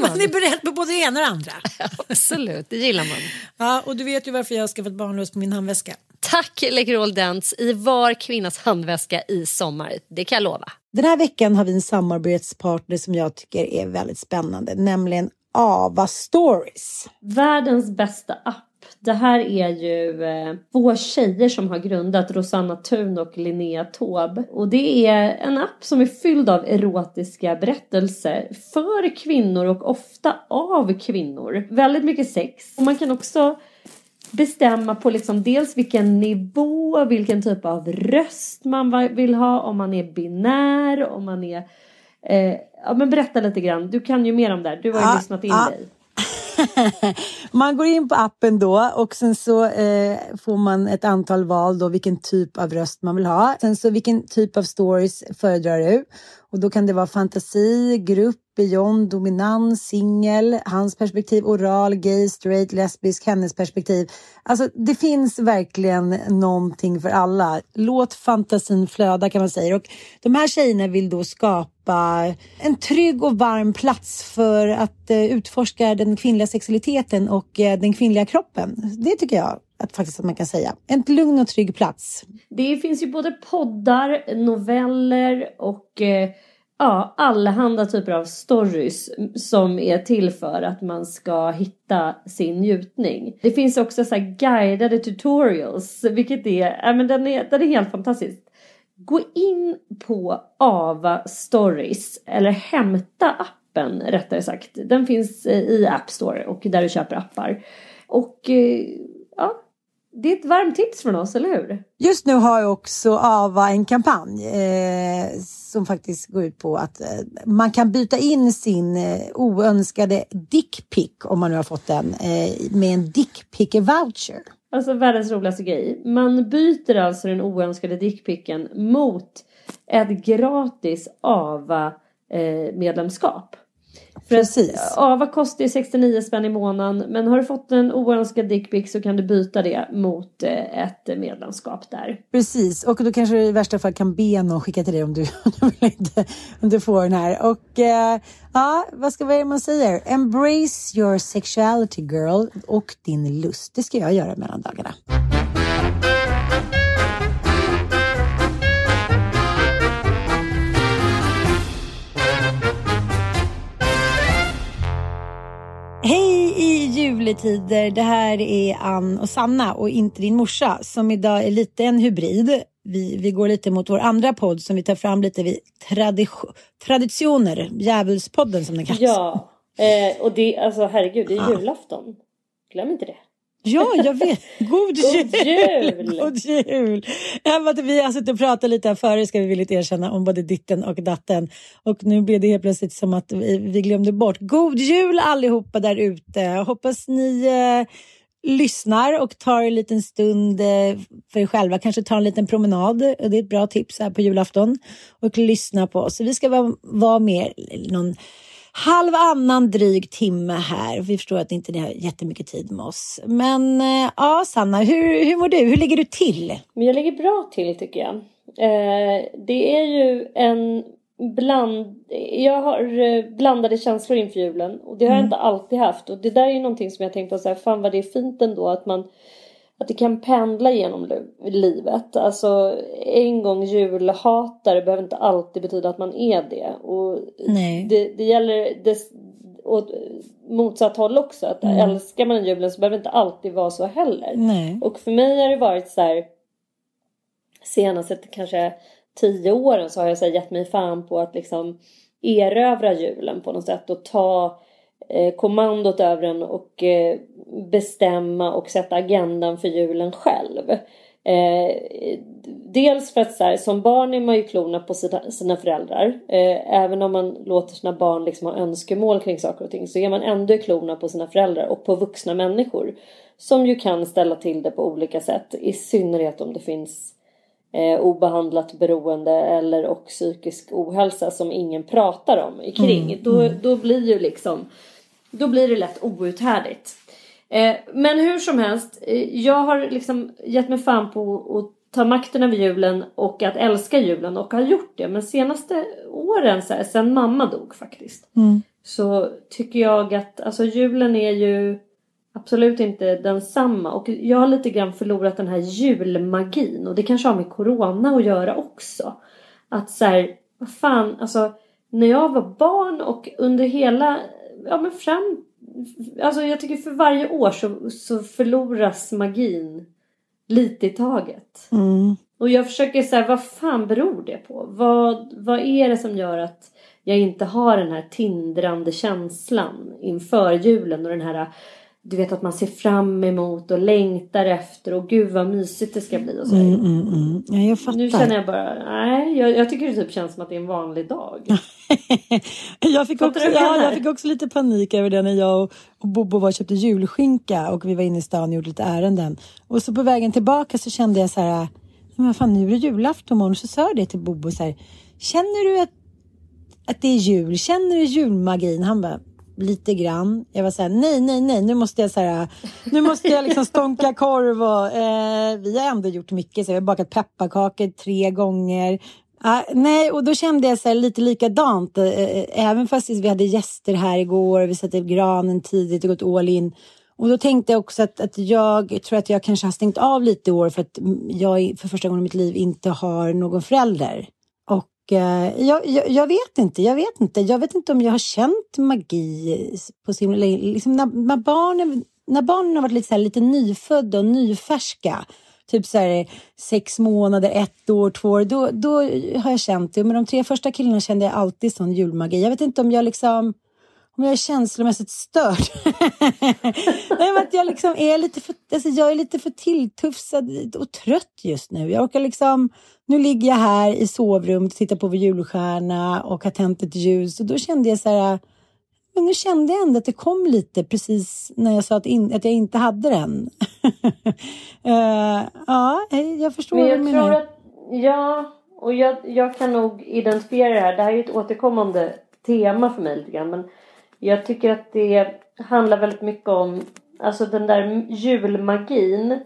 Man, är beredd på både det ena och det andra. Absolut, det gillar man. Ja, och du vet ju varför jag har skaffat barnlust på min handväska. Tack Läkerol Dents i var kvinnas handväska i sommar. Det kan jag lova. Den här veckan har vi en samarbetspartner som jag tycker är väldigt spännande, nämligen Ava Stories. Världens bästa app. Det här är ju eh, två tjejer som har grundat Rosanna Thun och Linnea Taube. Och det är en app som är fylld av erotiska berättelser för kvinnor och ofta av kvinnor. Väldigt mycket sex. Och man kan också bestämma på liksom dels vilken nivå, vilken typ av röst man vill ha, om man är binär, om man är... Eh, ja men berätta lite grann, du kan ju mer om det här, du har ju Ja, lyssnat in ja. dig. Man går in på appen då och sen så eh, får man ett antal val då vilken typ av röst man vill ha. Sen så vilken typ av stories föredrar du? Och då kan det vara fantasi, grupp, beyond, dominans, singel, hans perspektiv, oral, gay, straight, lesbisk, hennes perspektiv. Alltså det finns verkligen någonting för alla. Låt fantasin flöda kan man säga. Och de här tjejerna vill då skapa en trygg och varm plats för att eh, utforska den kvinnliga sexualiteten och eh, den kvinnliga kroppen. Det tycker jag att faktiskt att man kan säga. En lugn och trygg plats. Det finns ju både poddar, noveller och eh, ja, allehanda typer av stories som är till för att man ska hitta sin njutning. Det finns också så här guidade tutorials, vilket är, ja, men den är, den är helt fantastisk gå in på Ava Stories, eller hämta appen rättare sagt. Den finns eh, i App Store och där du köper appar. Och eh, ja, det är ett varmt tips från oss, eller hur? Just nu har jag också Ava en kampanj eh, som faktiskt går ut på att eh, man kan byta in sin eh, oönskade dickpic om man nu har fått den eh, med en dickpick-voucher. Alltså världens roligaste grej. Man byter alltså den oönskade dickpicken mot ett gratis AVA eh, medlemskap. Precis. Att, AVA kostar ju 69 spänn i månaden men har du fått en oönskad dickpic så kan du byta det mot eh, ett medlemskap där. Precis, och då kanske du i värsta fall kan be någon skicka till dig om du, om du får den här. Och eh, ja, vad ska vad är det man säger? Embrace your sexuality girl och din lust. Det ska jag göra mellan dagarna. Hej i juletider. Det här är Ann och Sanna och inte din morsa som idag är lite en hybrid. Vi, vi går lite mot vår andra podd som vi tar fram lite vid tradition, traditioner, djävulspodden som den kallas. Ja, eh, och det, alltså herregud, det är julafton. Glöm inte det. Ja, jag vet. God, God jul! God jul! Vi har suttit och pratat lite här före, ska vi villigt erkänna, om både ditten och datten. Och nu blev det helt plötsligt som att vi, vi glömde bort. God jul allihopa där ute! Hoppas ni eh, lyssnar och tar en liten stund eh, för er själva. Kanske tar en liten promenad. Det är ett bra tips här på julafton. Och lyssna på oss. Vi ska vara, vara med någon halvannan dryg timme här. Vi förstår att inte ni har jättemycket tid med oss. Men eh, ja, Sanna, hur, hur mår du? Hur ligger du till? Men jag ligger bra till tycker jag. Eh, det är ju en bland... Jag har eh, blandade känslor inför julen och det har jag Mm. inte alltid haft. Och det där är ju någonting som jag tänkte så här, fan vad det är fint ändå att man att det kan pendla genom livet. Alltså en gång julhatare behöver inte alltid betyda att man är det. Och Nej. det, det gäller det, åt motsatt håll också. Att Mm. älskar man julen så behöver det inte alltid vara så heller. Nej. Och för mig har det varit så här senaste kanske tio åren så har jag så här, gett mig fan på att liksom erövra julen på något sätt och ta kommandot över den och eh, bestämma och sätta agendan för julen själv. Eh, dels för att så här, som barn är man ju klona på sina, sina föräldrar. Eh, även om man låter sina barn liksom ha önskemål kring saker och ting så är man ändå klona på sina föräldrar och på vuxna människor. Som ju kan ställa till det på olika sätt. I synnerhet om det finns eh, obehandlat beroende eller och psykisk ohälsa som ingen pratar om kring. Då, då blir ju liksom då blir det lätt outhärdligt. Eh, men hur som helst, eh, jag har liksom gett mig fan på att ta makten över julen och att älska julen och har gjort det. Men senaste åren, så här, sen mamma dog faktiskt, så tycker jag att alltså julen är ju absolut inte densamma. Och jag har lite grann förlorat den här julmagin. Och det kanske har med corona att göra också. Att så här, vad fan, alltså när jag var barn och under hela, ja men fram, alltså jag tycker för varje år så, så förloras magin lite i taget. Mm. Och jag försöker säga, vad fan beror det på? Vad, vad är det som gör att jag inte har den här tindrande känslan inför julen och den här du vet att man ser fram emot och längtar efter och gud vad mysigt det ska bli och så. Mm, mm, mm. Ja, jag fattar. Nu känner jag bara, nej jag, jag tycker det typ känns som att det är en vanlig dag. jag, fick också, ja, jag fick också lite panik över det när jag och, och Bobo var och köpte julskinka och vi var inne i stan och gjorde lite ärenden. Och så på vägen tillbaka så kände jag så här, men vad fan nu är det julafton imorgon. Så sa jag det till Bobo så här, känner du att, att det är jul? Känner du julmagin? Han bara, lite grann. Jag var så här, nej, nej, nej, nu måste jag så här, nu måste jag liksom stånka korv och eh, vi har ändå gjort mycket. Så jag har bakat pepparkakor tre gånger. Ah, nej, och då kände jag så här, lite likadant. Eh, eh även fast vi hade gäster här igår, vi satte upp granen tidigt och gått all in. Och då tänkte jag också att, att jag tror att jag kanske har stängt av lite i år för att mm, jag för första gången i mitt liv inte har någon förälder. Eh, jag, jag, jag vet inte, jag vet inte. Jag vet inte om jag har känt magi på så himla länge. Liksom när, när, barnen, när barnen har varit lite, så här, lite nyfödda och nyfärska. typ så här, sex månader, ett år, två år, då, då har jag känt det. Men de tre första killarna kände jag alltid sån julmagi. Jag vet inte om jag liksom om jag är känslomässigt störd. Nej, men att jag liksom är lite för, alltså jag är lite för tilltufsad och trött just nu. Jag orkar liksom, nu ligger jag här i sovrummet och tittar på vår julstjärna och har tänt ett ljus och då kände jag så här, men nu kände jag ändå att det kom lite precis när jag sa att, in, att jag inte hade den. uh, ja, jag förstår men jag vad du menar. Att, ja, och jag, jag kan nog identifiera det här. Det här är ju ett återkommande tema för mig lite grann. Men jag tycker att det handlar väldigt mycket om alltså den där julmagin.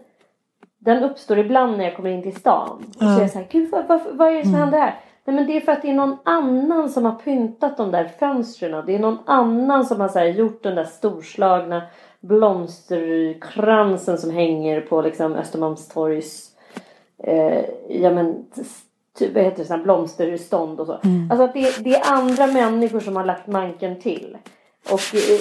Den uppstår ibland när jag kommer in till stan. Och så är jag såhär, gud vad, vad, vad är det som Mm. händer här? Nej men det är för att det är någon annan som har pyntat de där fönstren. Det är någon annan som har så här, gjort den där storslagna blomsterkransen som hänger på liksom Östermalmstorgs eh, ja men typ, vad heter det, här blomsterstånd och så. Alltså att det, det är andra människor som har lagt manken till. Och eh,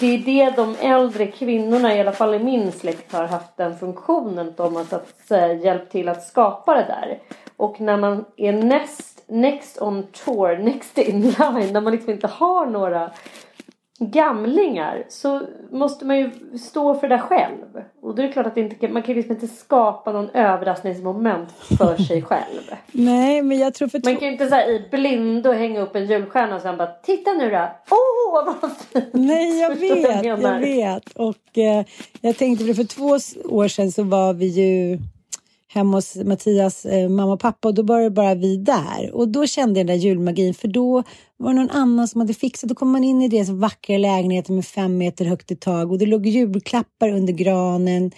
det är det de äldre kvinnorna, i alla fall i min släkt, har haft den funktionen. De har så att säga hjälpt till att skapa det där. Och när man är näst, next on tour, next in line, när man liksom inte har några gamlingar så måste man ju stå för det själv. Och då är det klart att inte, man kan liksom inte skapa någon överraskningsmoment för sig själv. Nej, men jag tror för Man kan ju inte säga i blindo hänga upp en julstjärna och sen bara titta nu då. Åh vad fint. Nej, jag vet, menar? jag vet. Och eh, jag tänkte för två år sedan så var vi ju hemma hos Mattias eh, mamma och pappa och då var det bara vi där. Och då kände jag den där julmagin för då var det någon annan som hade fixat. Då kom man in i deras vackra lägenhet med fem meter högt i tak och det låg julklappar under granen.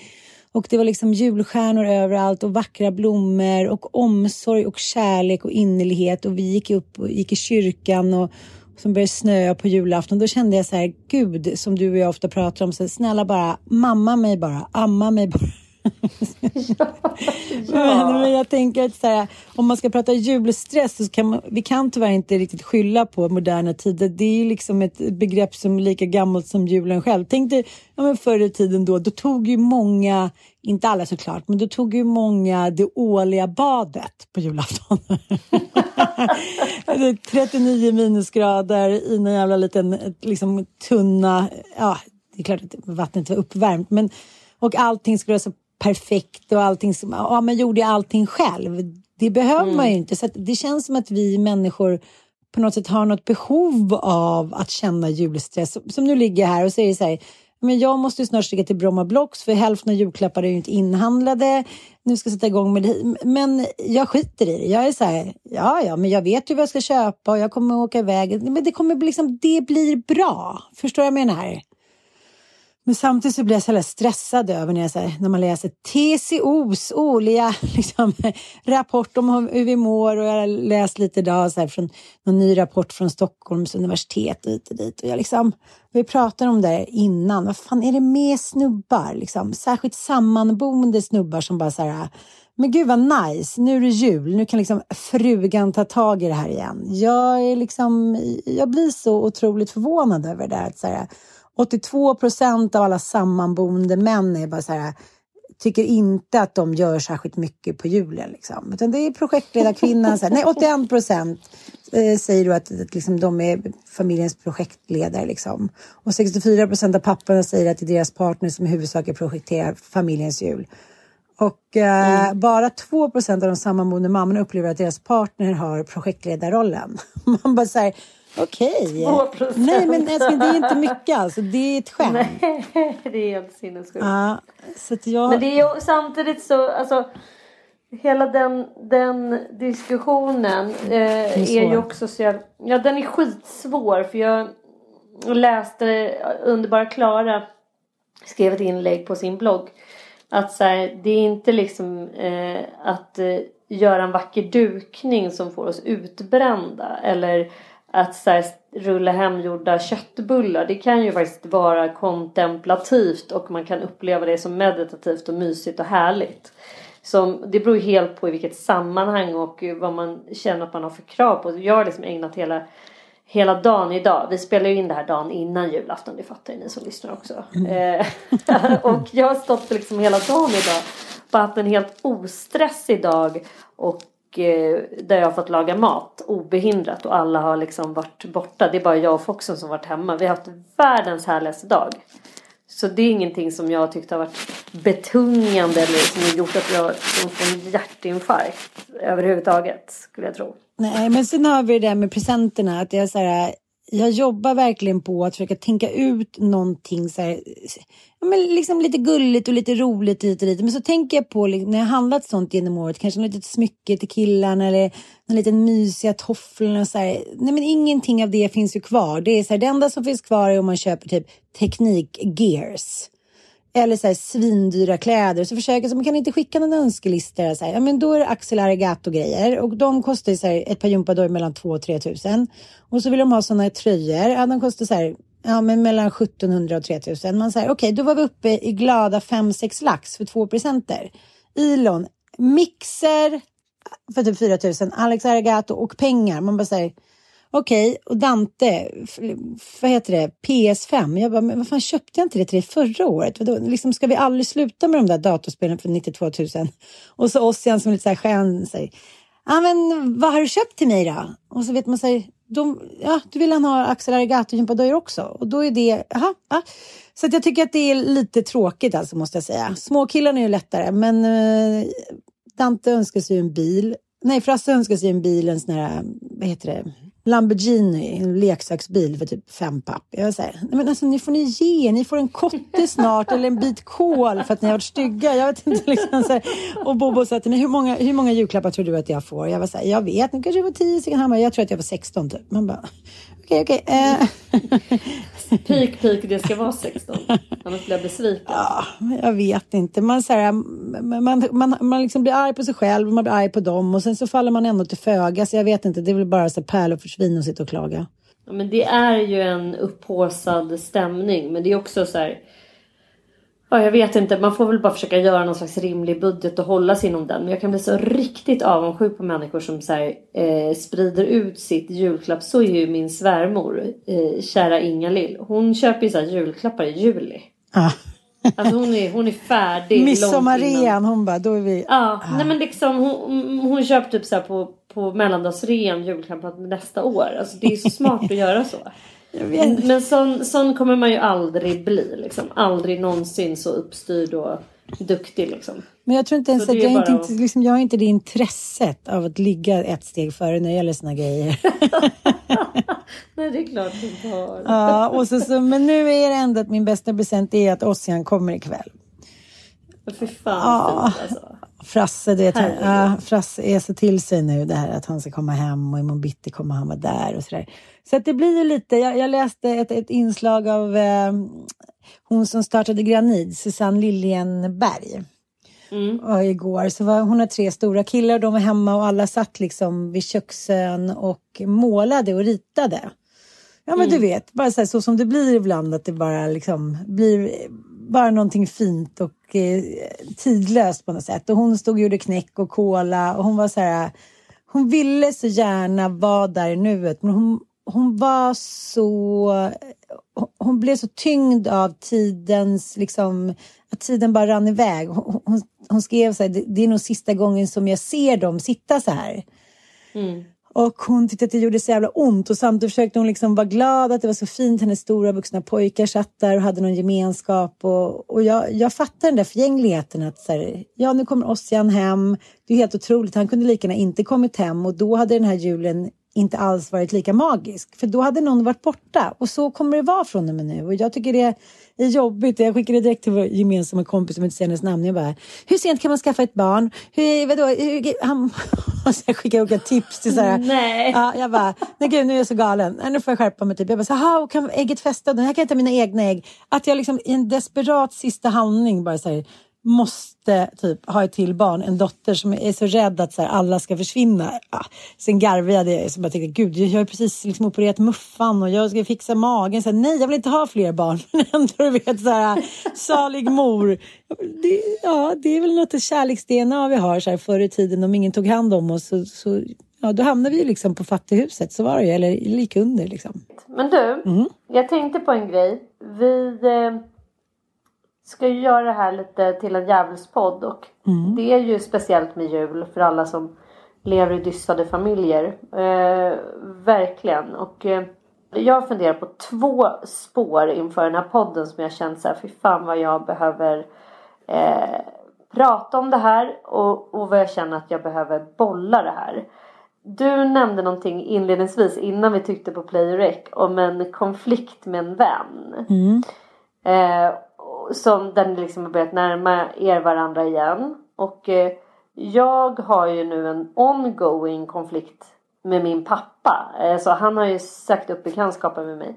Och det var liksom julstjärnor överallt och vackra blommor och omsorg och kärlek och innerlighet. Och vi gick upp och gick i kyrkan och som började snöa på julafton. Då kände jag så här, Gud, som du och jag ofta pratar om, så här, snälla bara mamma mig bara, amma mig bara. Men, men jag tänker att så här, om man ska prata julstress så kan man, vi kan tyvärr inte riktigt skylla på moderna tider. Det är liksom ett begrepp som är lika gammalt som julen själv. Tänk dig ja, men förr i tiden då, då tog ju många, inte alla såklart, men då tog ju många det årliga badet på julafton. 39 minusgrader i en jävla liten liksom, tunna, ja det är klart att vattnet var uppvärmt men och allting skulle vara så perfekt och allting som, ja man gjorde allting själv. Det behöver man ju inte så att det känns som att vi människor på något sätt har något behov av att känna julstress. Som nu ligger jag här och säger så här, men jag måste ju snart sticka till Bromma Blocks för hälften av julklappar är ju inte inhandlade. Nu ska jag sätta igång med det. Men jag skiter i det. Jag är så här, ja ja, men jag vet ju vad jag ska köpa och jag kommer åka iväg. Men det kommer bli liksom, det blir bra. Förstår du vad jag menar? Men samtidigt så blir jag så stressad över när, jag, så här, när man läser TCOs årliga liksom, rapport om hur vi mår och jag har läst lite idag så här, från någon ny rapport från Stockholms universitet och hit och dit. Och jag liksom, vi pratade om det innan. Vad fan är det med snubbar? Liksom? Särskilt sammanboende snubbar som bara så här men gud vad nice, nu är det jul, nu kan liksom frugan ta tag i det här igen. Jag, är liksom, jag blir så otroligt förvånad över det här. Att så här 82 procent av alla sammanboende män är bara så här, tycker inte att de gör särskilt mycket på julen. Liksom. Utan det är projektledarkvinnan, så här, nej 81 procent eh, säger då att, att liksom, de är familjens projektledare. Liksom. Och 64 procent av papporna säger att det är deras partner som i huvudsak projekterar familjens jul. Och eh, bara 2 procent av de sammanboende mammorna upplever att deras partner har projektledarrollen. Man bara säger okej. 2%. Nej men älskling, det är inte mycket alltså. Det är ett skämt. Nej, det är helt sinnessjukt. Ja, så jag... Men det är ju samtidigt så, alltså hela den, den diskussionen eh, är, svår. ju också så jävla, ja den är skitsvår för jag läste underbara Klara skrev ett inlägg på sin blogg att så här, det är inte liksom eh, att eh, göra en vacker dukning som får oss utbrända eller att så här, rulla hemgjorda köttbullar. Det kan ju faktiskt vara kontemplativt och man kan uppleva det som meditativt och mysigt och härligt. Som, det beror ju helt på i vilket sammanhang och vad man känner att man har för krav på. Jag har liksom ägnat hela, hela dagen idag. Vi spelar ju in det här dagen innan julafton. Det fattar ju ni som lyssnar också. Eh, och jag har stått liksom hela dagen idag bara haft en helt ostressig dag och Eh, där jag har fått laga mat obehindrat och alla har liksom varit borta. Det är bara jag och Foxen som varit hemma. Vi har haft världens härligaste dag. Så det är ingenting som jag tyckte har varit betungande eller som har gjort att jag får en hjärtinfarkt överhuvudtaget skulle jag tro. Nej, men sen har vi det där med presenterna. Att jag, så här, jag jobbar verkligen på att försöka tänka ut någonting så här, ja, men liksom lite gulligt och lite roligt hit och dit. Men så tänker jag på liksom, när jag handlat sånt genom året, kanske något litet smycke till killarna eller någon liten mysiga tofflor. Så här. Nej, men ingenting av det finns ju kvar. Det, är så här, det enda som finns kvar är om man köper typ teknik-gears eller så här svindyra kläder. Så försöker så man kan inte skicka någon önskelista. Så här, ja, men då är det Axel Arigato-grejer och de kostar ju så här, ett par gympadojor mellan 2 och 3 tusen. Och så vill de ha sådana tröjor. Ja, de kostar så här, ja, men mellan 1700 och 3000. Man säger okej, okay, då var vi uppe i glada 5-6 lax för två presenter. Ilon, mixer för typ 4000, Alex Arigato och pengar. Man bara säger Okej, okay, och Dante, vad heter det, PS5. Jag bara, men vad fan köpte jag inte det till dig förra året? Vadå? Liksom, ska vi aldrig sluta med de där datorspelen för 92 000? Och så Ossian som lite så här skön säger, ja men vad har du köpt till mig då? Och så vet man säger, de, ja, du vill han ha Axel Arigato gympadojor också? Och då är det, aha, aha. Så att jag tycker att det är lite tråkigt alltså måste jag säga. Småkillarna är ju lättare, men eh, Dante önskar sig en bil. Nej, Frasse önskar sig en bil, en sån här, vad heter det? Lamborghini, en leksaksbil för typ fem papp. Jag säger, nej men alltså ni får ni ge, ni får en kotte snart eller en bit kol för att ni har varit stygga. Jag vet inte liksom så här. Och Bobo sa till mig, hur många, hur många julklappar tror du att jag får? Jag var så här, jag vet, nu kanske det var tio stycken. Han bara, jag tror att jag får 16 typ. Man bara, okej, okay, okej. Okay, eh. Pik, pik, det ska vara 16. Annars blir jag besviken. Ja, jag vet inte. Man, så här, man, man, man liksom blir arg på sig själv och man blir arg på dem och sen så faller man ändå till föga. Så jag vet inte, det är väl bara så pärlor för svin att sitta och klaga. Ja, men det är ju en upphåsad stämning. Men det är också så här Ja, jag vet inte. Man får väl bara försöka göra någon slags rimlig budget och hålla sig inom den. Men jag kan bli så riktigt avundsjuk på människor som så här, eh, sprider ut sitt julklapp. Så är ju min svärmor, eh, kära Inga-Lill. Hon köper ju så här julklappar i juli. Ah. Alltså hon är, hon är färdig. Midsommarrean, hon bara, då är vi... Ja, ah. nej men liksom hon, hon köper typ så här på, på mellandagsrean julklappar nästa år. Alltså det är så smart att göra så. Men, sån, sån kommer man ju aldrig bli. Liksom. Aldrig någonsin så uppstyrd och duktig. Liksom. Men jag tror inte ens att jag, inte, att... liksom, jag har inte det intresset av att ligga ett steg före när det gäller såna grejer. Nej, det är klart du inte har. ja, och så, så, men nu är det ändå att min bästa present är att Ossian kommer ikväll. Fy fan ja. fint alltså. Frasse, det, ja, Frasse är så till sig nu det här att han ska komma hem och imorgon bitti kommer han vara där och sådär. Så att det blir ju lite, jag, jag läste ett, ett inslag av eh, hon som startade Granit, Susanne Liljenberg. Mm. Och igår så var hon har tre stora killar och de var hemma och alla satt liksom vid köksön och målade och ritade. Ja men mm. du vet, bara så, här, så som det blir ibland att det bara liksom blir bara någonting fint och eh, tidlöst på något sätt. Och hon stod och gjorde knäck och kola och hon var så här, hon ville så gärna vara där i nuet men hon, hon var så... Hon blev så tyngd av tidens, liksom, att tiden bara rann iväg. Hon, hon, hon skrev så här, det, det, är nog sista gången som jag ser dem sitta så här. Mm. Och hon tyckte att det gjorde så jävla ont och samtidigt försökte hon liksom vara glad att det var så fint. Hennes stora vuxna pojkar satt där och hade någon gemenskap. Och, och jag, jag fattar den där förgängligheten att så här, ja nu kommer Ossian hem. Det är helt otroligt. Han kunde lika gärna inte kommit hem och då hade den här julen inte alls varit lika magisk. För då hade någon varit borta. Och så kommer det vara från och med nu. Och jag tycker det är jobbigt. Jag skickade direkt till vår gemensamma kompis, som inte säger hennes namn. Jag bara, hur sent kan man skaffa ett barn? Hur, vadå? Hur, han och skickade olika tips till så här. Nej. Ja, jag bara, nej gud nu är jag så galen. Nu får jag skärpa mig. Typ. Jag bara, här, kan ägget fästa? Den här kan jag ta mina egna ägg. Att jag liksom i en desperat sista handling bara säger måste typ ha ett till barn, en dotter som är så rädd att så här, alla ska försvinna. Ja. Sen garvade jag så bara tänkte, gud jag har precis liksom opererat muffan och jag ska fixa magen. Så här, Nej, jag vill inte ha fler barn. Men ändå du vet så här, salig mor. Det, ja, det är väl något kärleks-DNA vi har så här, förr i tiden om ingen tog hand om oss. Så, så ja, då hamnade vi liksom på fattighuset, så var det ju, eller lika under liksom. Men du, mm. jag tänkte på en grej. Vi... Eh ska ju göra det här lite till en djävulspodd och det är ju speciellt med jul för alla som lever i dystade familjer. Eh, verkligen. Och eh, jag funderar på två spår inför den här podden som jag känt så här, fy fan vad jag behöver eh, prata om det här och, och vad jag känner att jag behöver bolla det här. Du nämnde någonting inledningsvis innan vi tyckte på Play Rec om en konflikt med en vän. Eh, som där ni liksom har börjat närma er varandra igen. Och eh, jag har ju nu en ongoing konflikt med min pappa. Eh, så han har ju sagt upp bekantskapen med mig.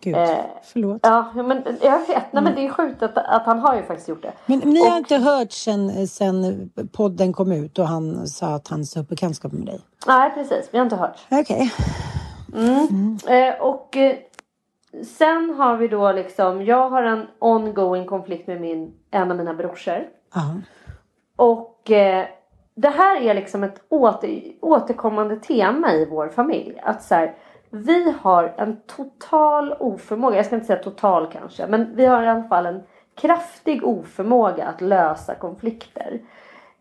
Gud, Eh, förlåt. Ja, men jag vet. Nej, men det är sjukt att, att han har ju faktiskt gjort det. Men ni har Och- inte hört sen, sen podden kom ut och han sa att han sa upp bekantskap med dig? Nej, precis. Vi har inte hört. Okej. Eh, och eh, sen har vi då liksom, jag har en ongoing konflikt med min, en av mina brorsor. Ja. Och eh, det här är liksom ett åter, återkommande tema i vår familj. Att så här, vi har en total oförmåga, jag ska inte säga total kanske, men vi har i alla fall en kraftig oförmåga att lösa konflikter.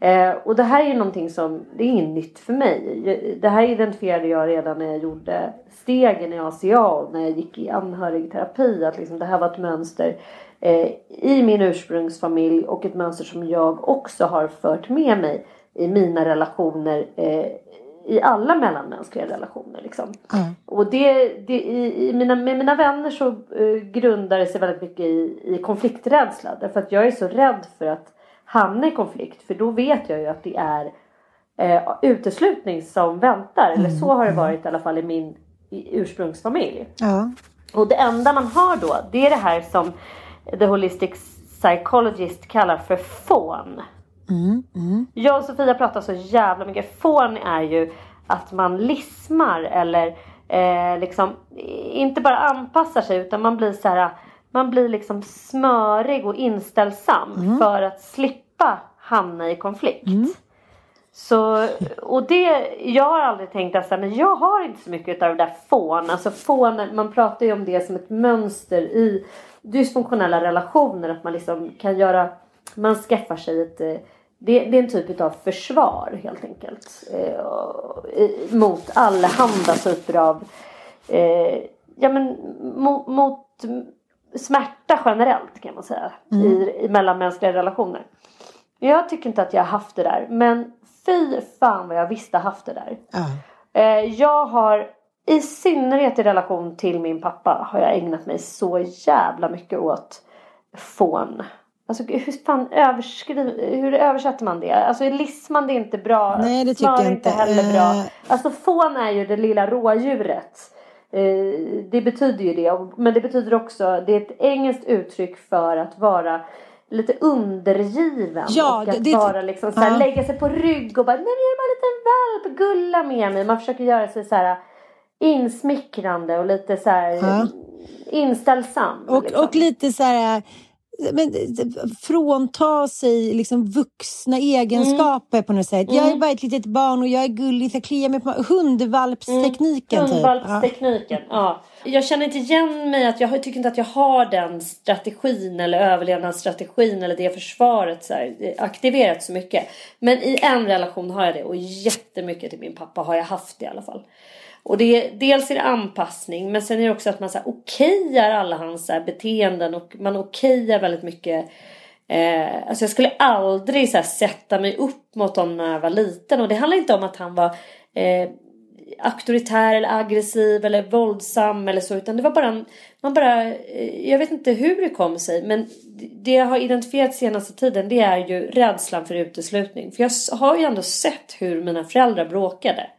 Eh, och det här är ju någonting som, det är inget nytt för mig. Det här identifierade jag redan när jag gjorde stegen i ACA och när jag gick i anhörigterapi. Att liksom det här var ett mönster eh, i min ursprungsfamilj och ett mönster som jag också har fört med mig i mina relationer. Eh, I alla mellanmänskliga relationer liksom. Och det, det i, i mina, med mina vänner så eh, grundar det sig väldigt mycket i, i konflikträdsla. Därför att jag är så rädd för att hamna i konflikt. För då vet jag ju att det är eh, uteslutning som väntar. Eller så har det varit i alla fall i min i ursprungsfamilj. Ja. Och det enda man har då det är det här som The Holistic Psychologist kallar för fån. Jag och Sofia pratar så jävla mycket. Fån är ju att man lismar eller eh, liksom inte bara anpassar sig utan man blir så här. Man blir liksom smörig och inställsam för att slippa hamna i konflikt. Så, och det, jag har aldrig tänkt att men jag har inte så mycket av det där fån. Alltså fån, man pratar ju om det som ett mönster i dysfunktionella relationer. Att man liksom kan göra, man skaffar sig ett, eh, det, det är en typ av försvar helt enkelt. Eh, mot allehanda typer av, eh, ja men mot, mot smärta generellt kan man säga. I, I mellanmänskliga relationer. Jag tycker inte att jag har haft det där. Men fy fan vad jag visste haft det där. Eh, jag har i synnerhet i relation till min pappa har jag ägnat mig så jävla mycket åt fån. Alltså hur fan hur översätter man det? Alltså lisman det är inte bra. Nej, det tycker jag är inte. heller bra. Eh. Alltså fån är ju det lilla rådjuret. Eh, det betyder ju det. Men det betyder också, det är ett engelskt uttryck för att vara lite undergiven. Ja, och att det- vara liksom så här, ja. lägga sig på rygg och bara nej men jag är bara en liten valp, gulla med mig. Man försöker göra sig så här insmickrande och lite så här Ja. inställsam. Och, liksom. och lite så här... Men, frånta sig liksom vuxna egenskaper på något sätt. Jag är bara ett litet barn och jag är gullig, jag kliar mig på hundvalpstekniken. Typ. Ja. Hundvalpstekniken, ja. Jag känner inte igen mig att jag tycker inte att jag har den strategin eller överlevnadsstrategin eller det försvaret så här, aktiverat så mycket. Men i en relation har jag det och jättemycket till min pappa har jag haft det i alla fall. Och det är, dels är det anpassning men sen är det också att man så här, okejar alla hans så här, beteenden och man okejar väldigt mycket Eh, alltså jag skulle aldrig så här, sätta mig upp mot honom när jag var liten. Och det handlar inte om att han var eh, auktoritär eller aggressiv eller våldsam eller så. Utan det var bara en, man bara, eh, jag vet inte hur det kom sig. Men det jag har identifierat senaste tiden det är ju rädslan för uteslutning. För jag har ju ändå sett hur mina föräldrar bråkade.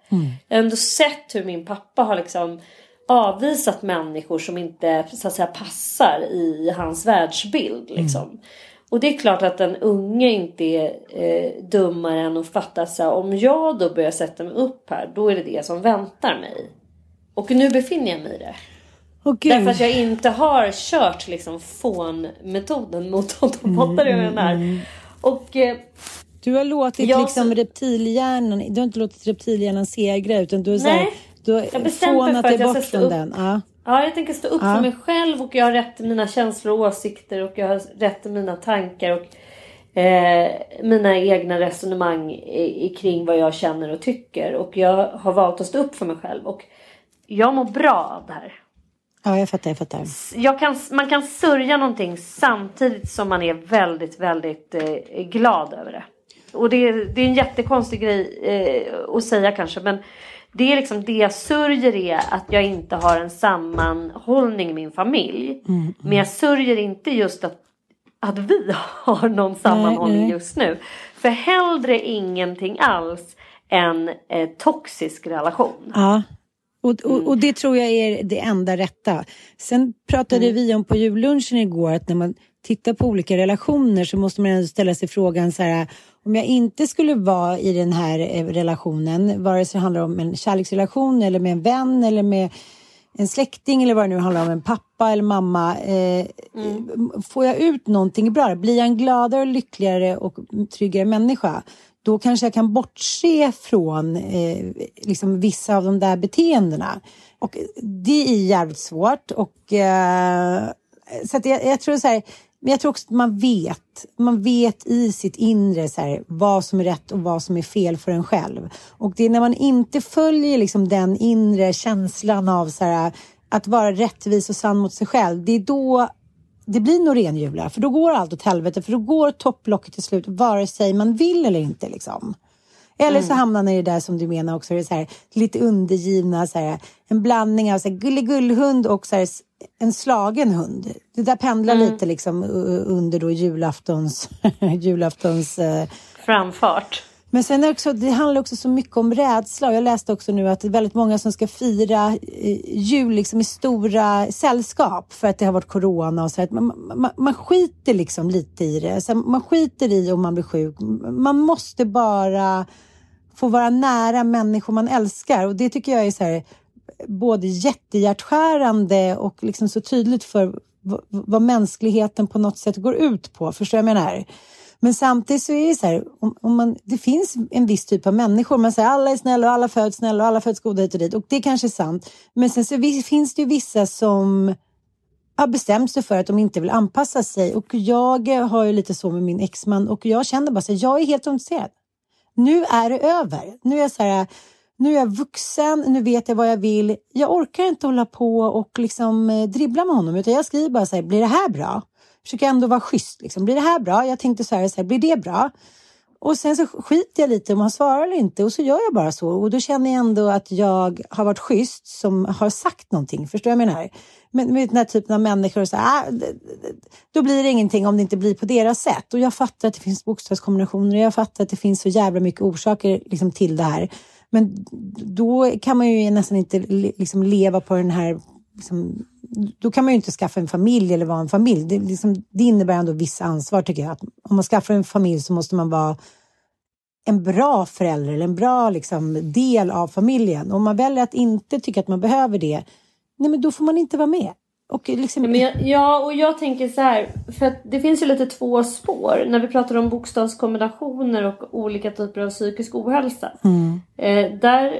Jag har ändå sett hur min pappa har liksom avvisat människor som inte så att säga passar i hans världsbild. Liksom. Och det är klart att en unge inte är eh, dummare än att fatta så här, om jag då börjar sätta mig upp här då är det det som väntar mig. Och nu befinner jag mig i det. Gud. Därför att jag inte har kört liksom fånmetoden mot honom. Fattar du vad jag menar? Och eh, Du har låtit Jag- liksom reptilhjärnan, du har inte låtit reptilhjärnan segra utan du har, så här, Nej, du har jag bestämde mig för att jag bort ska stå från upp. den. Ja. Ja, jag tänker stå upp Ja. för mig själv och jag har rätt till mina känslor och åsikter och jag har rätt till mina tankar och eh, mina egna resonemang i, i, kring vad jag känner och tycker. Och jag har valt att stå upp för mig själv och jag mår bra av det här. Ja, jag fattar, jag fattar. Jag kan, man kan sörja någonting samtidigt som man är väldigt, väldigt eh, glad över det. Och det, är- det är en jättekonstig grej eh, att säga kanske men det är liksom det jag sörjer är att jag inte har en sammanhållning i min familj. Men jag sörjer inte just att, att vi har någon sammanhållning nej. just nu. För hellre ingenting alls än eh, toxisk relation. Ja. Och, och, och det tror jag är det enda rätta. Sen pratade vi om på jullunchen igår att när man tittar på olika relationer så måste man ändå ställa sig frågan så här om jag inte skulle vara i den här eh, relationen, vare sig det handlar om en kärleksrelation eller med en vän eller med en släkting eller vad det nu handlar om, en pappa eller mamma. Eh, Får jag ut någonting bra? Blir jag en gladare, lyckligare och tryggare människa? Då kanske jag kan bortse från eh, liksom vissa av de där beteendena. Och det är jävligt svårt. Och, eh, så jag, jag tror så här, men jag tror också att man vet. Man vet i sitt inre så här, vad som är rätt och vad som är fel för en själv. Och det är när man inte följer liksom den inre känslan av så här, att vara rättvis och sann mot sig själv. Det är då det blir nog renhjular. För då går allt åt helvete. För då går topplocket till slut vare sig man vill eller inte. Liksom. Eller så hamnar man i det där som du menar också, det är så här, lite undergivna, så här, en blandning av så här, gulligullhund och så här, en slagen hund. Det där pendlar lite liksom under då julaftons, julaftons eh, Framfart men sen är också, det handlar också så mycket om rädsla. Och jag läste också nu att det är väldigt många som ska fira eh, jul liksom i stora sällskap för att det har varit corona och så. Att man, man, man skiter liksom lite i det. Så man skiter i om man blir sjuk. Man måste bara få vara nära människor man älskar. Och det tycker jag är så här, både jättehjärtskärande och liksom så tydligt för vad mänskligheten på något sätt går ut på. Förstår jag vad jag menar? Men samtidigt så är det så här, om, om man, det finns en viss typ av människor. Man säger alla är snälla och alla föds snälla och alla föds goda hit och dit. Och det kanske är sant. Men sen så finns det ju vissa som har bestämt sig för att de inte vill anpassa sig. Och jag har ju lite så med min exman och jag känner bara så här, jag är helt ointresserad. Nu är det över. Nu är jag så här, nu är jag vuxen, nu vet jag vad jag vill. Jag orkar inte hålla på och liksom eh, dribbla med honom utan jag skriver bara så här, blir det här bra? Försöker ändå vara schysst. Liksom. Blir det här bra? Jag tänkte så här, så här, blir det bra? Och sen så skiter jag lite om han svarar eller inte och så gör jag bara så. Och då känner jag ändå att jag har varit schysst som har sagt någonting. Förstår du vad jag menar? Men med den här typen av människor, så här, ah, då blir det ingenting om det inte blir på deras sätt. Och jag fattar att det finns bokstavskombinationer och jag fattar att det finns så jävla mycket orsaker liksom, till det här. Men då kan man ju nästan inte liksom, leva på den här liksom, då kan man ju inte skaffa en familj eller vara en familj. Det, liksom, det innebär ändå vissa ansvar tycker jag. Att om man skaffar en familj så måste man vara en bra förälder eller en bra liksom, del av familjen. Om man väljer att inte tycka att man behöver det, nej men då får man inte vara med. Och liksom, Men jag, ja, och jag tänker så här, för att det finns ju lite två spår när vi pratar om bokstavskombinationer och olika typer av psykisk ohälsa. Eh, där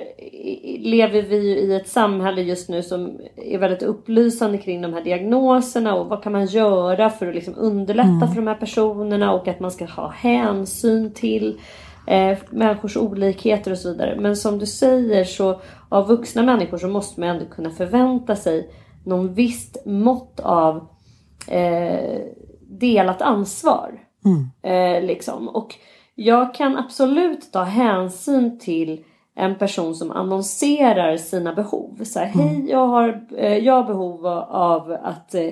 lever vi ju i ett samhälle just nu som är väldigt upplysande kring de här diagnoserna och vad kan man göra för att liksom underlätta för de här personerna och att man ska ha hänsyn till eh, människors olikheter och så vidare. Men som du säger så av vuxna människor så måste man ändå kunna förvänta sig någon visst mått av eh, delat ansvar. Eh, liksom. Och jag kan absolut ta hänsyn till en person som annonserar sina behov. Så här, hej jag har, eh, jag har behov av att eh,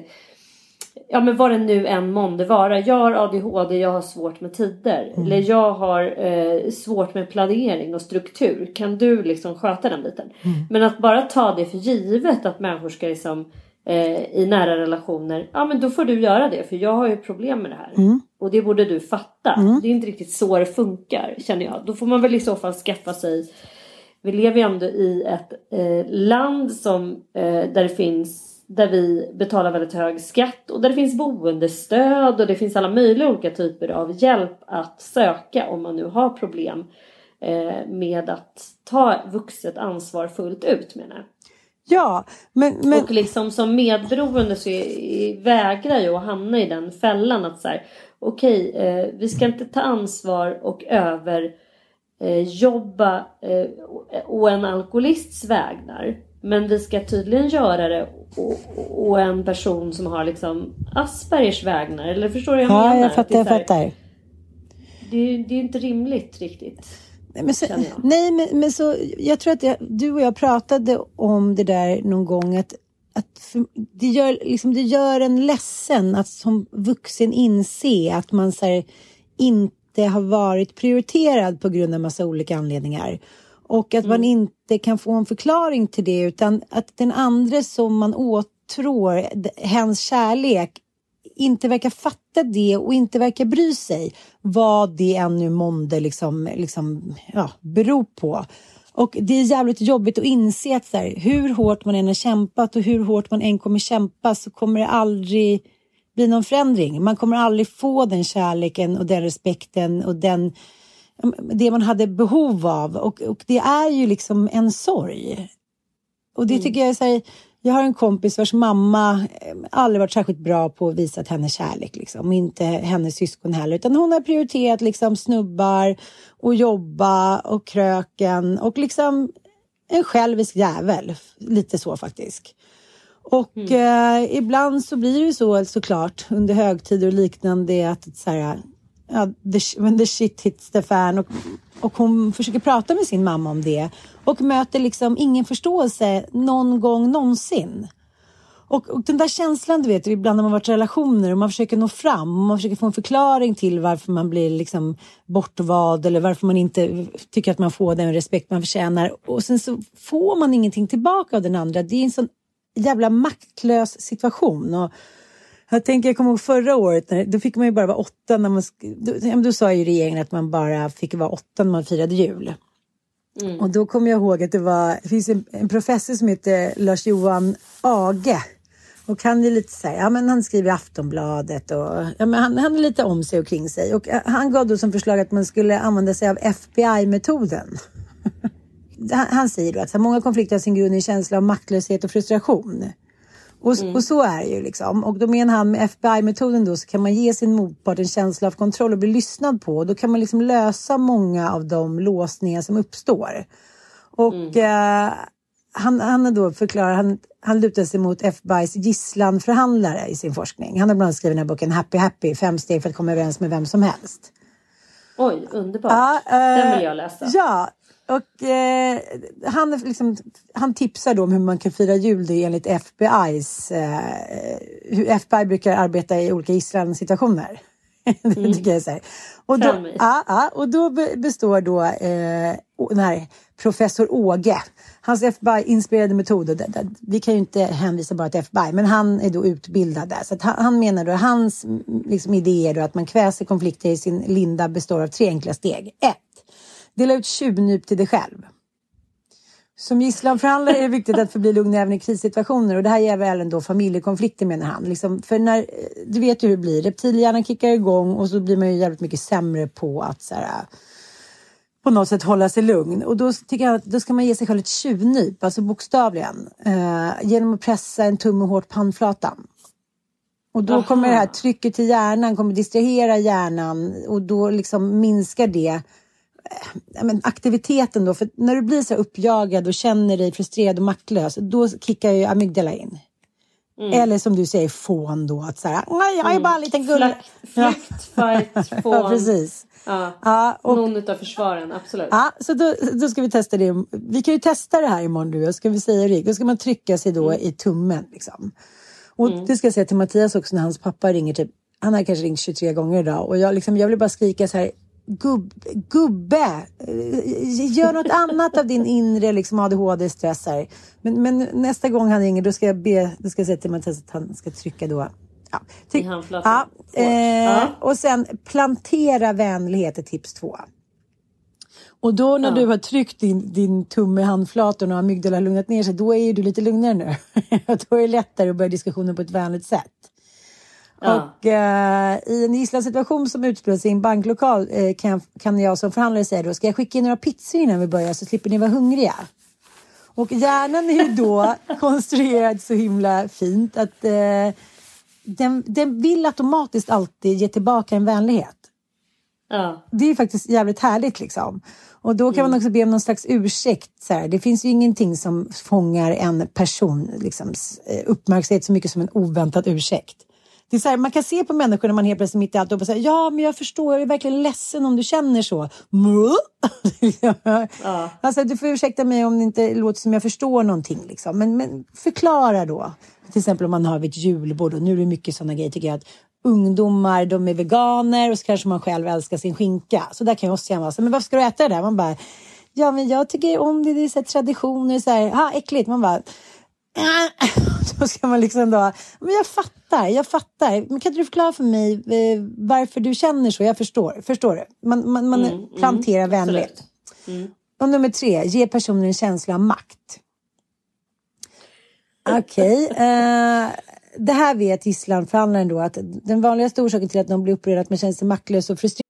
Ja men vad det nu än månde vara. Jag har ADHD, jag har svårt med tider. Eller jag har eh, svårt med planering och struktur. Kan du liksom sköta den biten? Men att bara ta det för givet att människor ska liksom eh, i nära relationer. Ja men då får du göra det för jag har ju problem med det här. Och det borde du fatta. Det är inte riktigt så det funkar känner jag. Då får man väl i så fall skaffa sig vi lever ju ändå i ett eh, land som, eh, där det finns där vi betalar väldigt hög skatt och där det finns boendestöd och det finns alla möjliga olika typer av hjälp att söka om man nu har problem eh, med att ta vuxet ansvar fullt ut menar jag. Ja, men, men... Och liksom som medberoende så vägrar jag att hamna i den fällan att så här, okej, eh, vi ska inte ta ansvar och över eh, eh, och en alkoholists vägnar. Men vi ska tydligen göra det och, och en person som har liksom Aspergers vägnar. Eller förstår du vad jag ja, menar? Ja, jag fattar. Jag fattar. Det, det är inte rimligt riktigt. Men, så, nej, men, men så, jag tror att jag, du och jag pratade om det där någon gång. Att, att för, det, gör, liksom, det gör en ledsen att som vuxen inse att man så här, inte har varit prioriterad på grund av massa olika anledningar. Och att mm. man inte kan få en förklaring till det utan att den andra som man åtrår, hens kärlek, inte verkar fatta det och inte verkar bry sig vad det ännu månde liksom, liksom, ja, beror på. Och det är jävligt jobbigt att inse att så här, hur hårt man än har kämpat och hur hårt man än kommer kämpa så kommer det aldrig bli någon förändring. Man kommer aldrig få den kärleken och den respekten och den, det man hade behov av. Och, och det är ju liksom en sorg. Och det mm. tycker jag är så här, jag har en kompis vars mamma eh, aldrig varit särskilt bra på att visa henne kärlek. Liksom. Inte hennes syskon heller. Utan hon har prioriterat liksom, snubbar och jobba och kröken och liksom en självisk jävel. Lite så faktiskt. Och mm. eh, ibland så blir det så såklart under högtider och liknande att så här, ja, the, when the shit hits the fan och, och hon försöker prata med sin mamma om det och möter liksom ingen förståelse någon gång någonsin. Och, och den där känslan du vet, ibland när man varit i relationer och man försöker nå fram och man försöker få en förklaring till varför man blir liksom bortvald eller varför man inte tycker att man får den respekt man förtjänar och sen så får man ingenting tillbaka av den andra. Det är en sån jävla maktlös situation. Och, jag tänker, jag kommer ihåg förra året, när, då fick man ju bara vara åtta när man... Då, då sa ju regeringen att man bara fick vara åtta när man firade jul. Mm. Och då kommer jag ihåg att det var, det finns en, en professor som heter Lars-Johan Age. Och han är lite så här, ja men han skriver i Aftonbladet och ja, men han, han är lite om sig och kring sig. Och eh, han gav då som förslag att man skulle använda sig av FBI-metoden. han, han, säger då att så här, många konflikter har sin grund i en känsla av maktlöshet och frustration. Och, mm. och, så är det ju liksom. Och då menar han med FBI-metoden då så kan man ge sin motpart en känsla av kontroll och bli lyssnad på. Då kan man liksom lösa många av de låsningar som uppstår. Och mm. eh, han, han då förklarar, han, han lutar sig mot FBI's gisslanförhandlare i sin forskning. Han har bland annat skrivit den här boken Happy Happy, fem steg för att komma överens med vem som helst. Oj, underbart. Ja, eh, den vill jag läsa. Ja, och eh, han, liksom, han tipsar då om hur man kan fira jul det enligt FBI's, eh, hur FBI brukar arbeta i olika gisslansituationer. det mm. tycker jag är och då, ja, ja, och då består då eh, den här professor Åge, hans FBI-inspirerade metoder. Vi kan ju inte hänvisa bara till FBI, men han är då utbildad där. Så han, han, menar då, hans liksom, idé är då att man kväser konflikter i sin linda består av tre enkla steg. Ett, Dela ut tjuvnyp till dig själv. Som gisslanförhandlare är det viktigt att förbli lugn även i krissituationer och det här gäller även då familjekonflikter menar han. Liksom, för när, du vet ju hur det blir, reptilhjärnan kickar igång och så blir man ju jävligt mycket sämre på att så här, på något sätt hålla sig lugn. Och då tycker jag att då ska man ge sig själv ett tjuvnyp, alltså bokstavligen. Eh, genom att pressa en tumme hårt på handflatan. Och då Aha. kommer det här trycket till hjärnan kommer distrahera hjärnan och då liksom minskar det men, aktiviteten då, för när du blir så uppjagad och känner dig frustrerad och maktlös, då kickar ju amygdala in. Mm. Eller som du säger, fån då. Att så här, Nej, jag är bara en liten gull. Flykt, fight, fån. ja, precis. Ja. Ja, och, Någon av försvaren, absolut. Ja, så då, då ska vi testa det. Vi kan ju testa det här imorgon du ska vi säga det. Då ska man trycka sig då mm. i tummen. Liksom. Och mm. det ska jag säga till Mattias också när hans pappa ringer. Typ, han har kanske ringt 23 gånger idag och jag, liksom, jag vill bara skrika så här gubb, gubbe, gör något annat av din inre liksom, ADHD-stress Men, men nästa gång han ringer då ska jag be, då ska jag säga till Mattias att han ska trycka då. Ja, I ja, eh, ja. Och sen plantera vänlighet är tips två. Och då när ja. du har tryckt din, din tumme i handflatan och amygdala har lugnat ner sig, då är du lite lugnare nu. då är det lättare att börja diskussionen på ett vänligt sätt. Och eh, i en gisslansituation som utspelar sig i en banklokal eh, kan, kan jag som förhandlare säga då, ska jag skicka in några pizzor innan vi börjar så slipper ni vara hungriga? Och hjärnan är ju då konstruerad så himla fint att eh, den, den vill automatiskt alltid ge tillbaka en vänlighet. Ja. Det är faktiskt jävligt härligt liksom. Och då kan man också be om någon slags ursäkt. Så här. Det finns ju ingenting som fångar en person liksom, eh, uppmärksamhet så mycket som en oväntad ursäkt. Det är så här, man kan se på människor när man helt plötsligt mitt i allt och säger ja men jag förstår, jag är verkligen ledsen om du känner så. ja. Alltså du får ursäkta mig om det inte låter som jag förstår någonting liksom. Men, men förklara då. Till exempel om man har ett julbord och nu är det mycket sådana grejer tycker jag att ungdomar, de är veganer och så kanske man själv älskar sin skinka. Så där kan jag också känna, alltså, men varför ska du äta det där? Man bara, ja men jag tycker om det, det är så traditioner, så här, ha äckligt. Man bara, då ska man liksom då, men jag fattar, jag fattar. Men kan du förklara för mig eh, varför du känner så? Jag förstår, förstår du? Man, man, man Mm, planterar mm, vänlighet. Och nummer tre, ge personen en känsla av makt. Okej. eh, det här vet gisslanförhandlaren då att den vanligaste orsaken till att de blir upprörda att man känner sig maktlös och frustrerad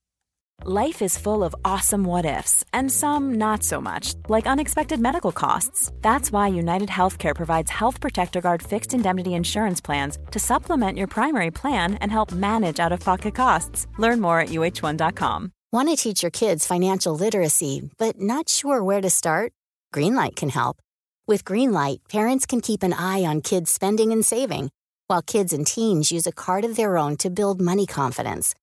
Life is full of awesome what ifs, and some not so much, like unexpected medical costs. That's why United Healthcare provides Health Protector Guard fixed indemnity insurance plans to supplement your primary plan and help manage out of pocket costs. Learn more at uh1.com. Want to teach your kids financial literacy, but not sure where to start? Greenlight can help. With Greenlight, parents can keep an eye on kids' spending and saving, while kids and teens use a card of their own to build money confidence.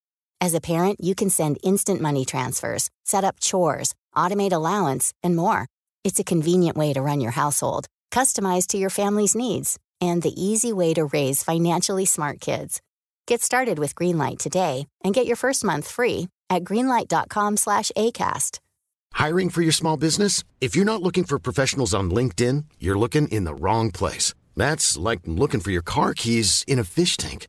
As a parent, you can send instant money transfers, set up chores, automate allowance, and more. It's a convenient way to run your household, customized to your family's needs, and the easy way to raise financially smart kids. Get started with Greenlight today and get your first month free at greenlight.com slash ACAST. Hiring for your small business? If you're not looking for professionals on LinkedIn, you're looking in the wrong place. That's like looking for your car keys in a fish tank.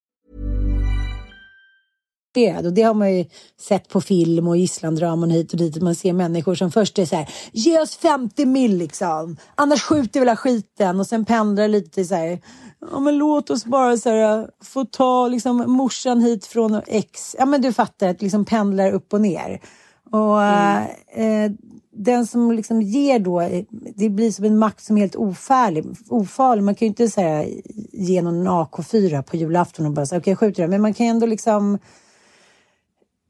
Och det har man ju sett på film och gisslandraman hit och dit. Man ser människor som först är så här, ge oss 50 mil liksom. Annars skjuter vi hela skiten. Och sen pendlar lite till så här, ja men låt oss bara så här, få ta liksom morsan hit från X. Ja men du fattar, att liksom pendlar upp och ner. Och eh, den som liksom ger då, det blir som en makt som är helt ofärlig, ofarlig. Man kan ju inte säga ge någon en AK4 på julafton och bara säga okej okay, jag skjuter den. Men man kan ändå liksom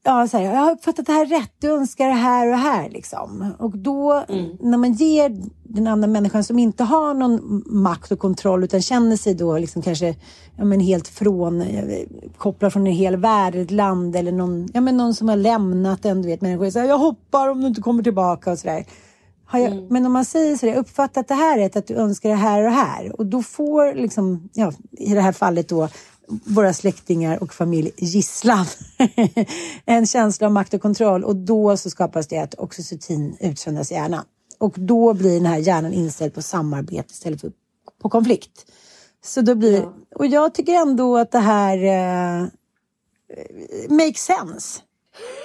ja, så här, jag har uppfattat det här rätt, du önskar det här och här. Liksom. Och då, när man ger den andra människan som inte har någon makt och kontroll utan känner sig då liksom kanske ja, men helt från, eh, kopplad från en hel värld, ett land eller någon, ja, men någon som har lämnat en, du vet, människor säger jag hoppar om du inte kommer tillbaka och sådär. Har jag, Men om man säger sådär, uppfattat det här rätt, att du önskar det här och det här. Och då får liksom, ja, i det här fallet då, våra släktingar och familj gisslan. en känsla av makt och kontroll och då så skapas det att oxytocin utsöndras i hjärnan. Och då blir den här hjärnan inställd på samarbete istället för på konflikt. Så då blir, och jag tycker ändå att det här eh, makes sense.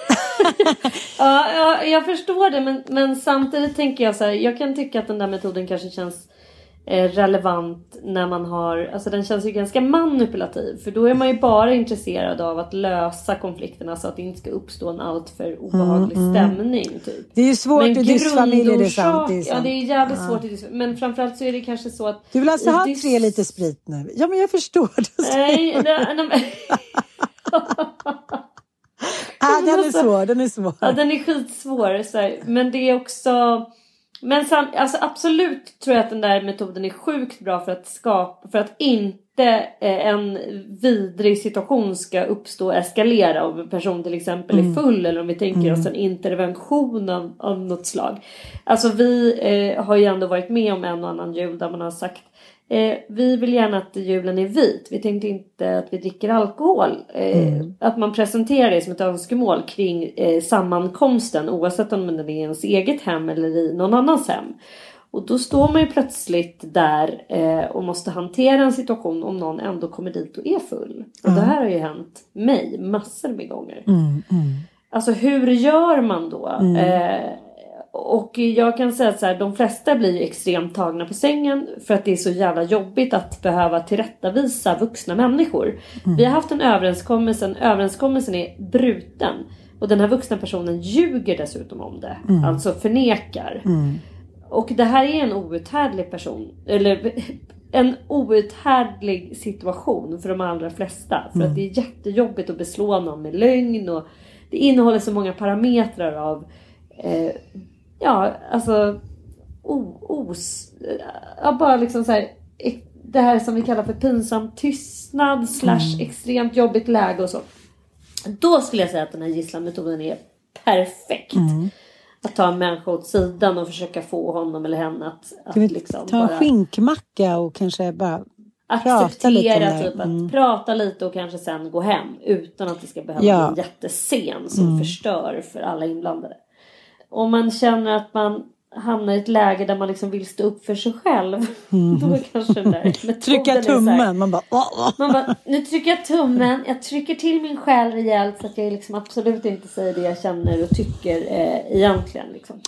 ja, ja, jag förstår det men, men samtidigt tänker jag så här, jag kan tycka att den där metoden kanske känns relevant när man har, alltså den känns ju ganska manipulativ för då är man ju bara intresserad av att lösa konflikterna så att det inte ska uppstå en alltför obehaglig stämning. Typ. Det är ju svårt Men i dysfamiljer, det är sant. Det är sant. Ja det är jävligt svårt i dysfamiljer. Men framförallt så är det kanske så att Du vill alltså ha dys- tre liter sprit nu? Ja, men jag förstår. Nej, nej, nej, ah, den är svår, den är svår. Ja, den är skitsvår. Så här. Men det är också... Men sam, alltså absolut tror jag att den där metoden är sjukt bra för att skapa, för att inte eh, en vidrig situation ska uppstå och eskalera om en person till exempel är full eller om vi tänker oss en intervention av, av något slag. Alltså vi eh, har ju ändå varit med om en och annan jul där man har sagt Eh, vi vill gärna att julen är vit. Vi tänkte inte att vi dricker alkohol. Eh, Att man presenterar det som ett önskemål kring eh, sammankomsten oavsett om den är i ens eget hem eller i någon annans hem. Och då står man ju plötsligt där eh, och måste hantera en situation om någon ändå kommer dit och är full. Och det här har ju hänt mig massor med gånger. Alltså hur gör man då? Eh, och jag kan säga så här, de flesta blir extremt tagna på sängen för att det är så jävla jobbigt att behöva tillrättavisa vuxna människor. Vi har haft en överenskommelse, överenskommelsen är bruten. Och den här vuxna personen ljuger dessutom om det. Alltså förnekar. Och det här är en outhärdlig person. Eller en outhärdlig situation för de allra flesta. För att det är jättejobbigt att beslå någon med lögn. Och det innehåller så många parametrar av eh, Ja, alltså o, os, ja, bara liksom så här, e- det här som vi kallar för pinsam tystnad slash extremt jobbigt läge och så. Då skulle jag säga att den här gisslanmetoden är perfekt. Att ta en människa åt sidan och försöka få honom eller henne att, att liksom ta en bara skinkmacka och kanske bara lite acceptera här? typ att Mm. prata lite och kanske sen gå hem utan att det ska behöva Ja. Mm. bli en jättescen som förstör för alla inblandade. Om man känner att man hamnar i ett läge där man liksom vill stå upp för sig själv. Då kanske den där metoden Mm. Trycka tummen. Man bara... åh, åh. man bara, nu trycker jag tummen, jag trycker till min själ rejält så att jag liksom absolut inte säger det jag känner och tycker eh, egentligen. Liksom.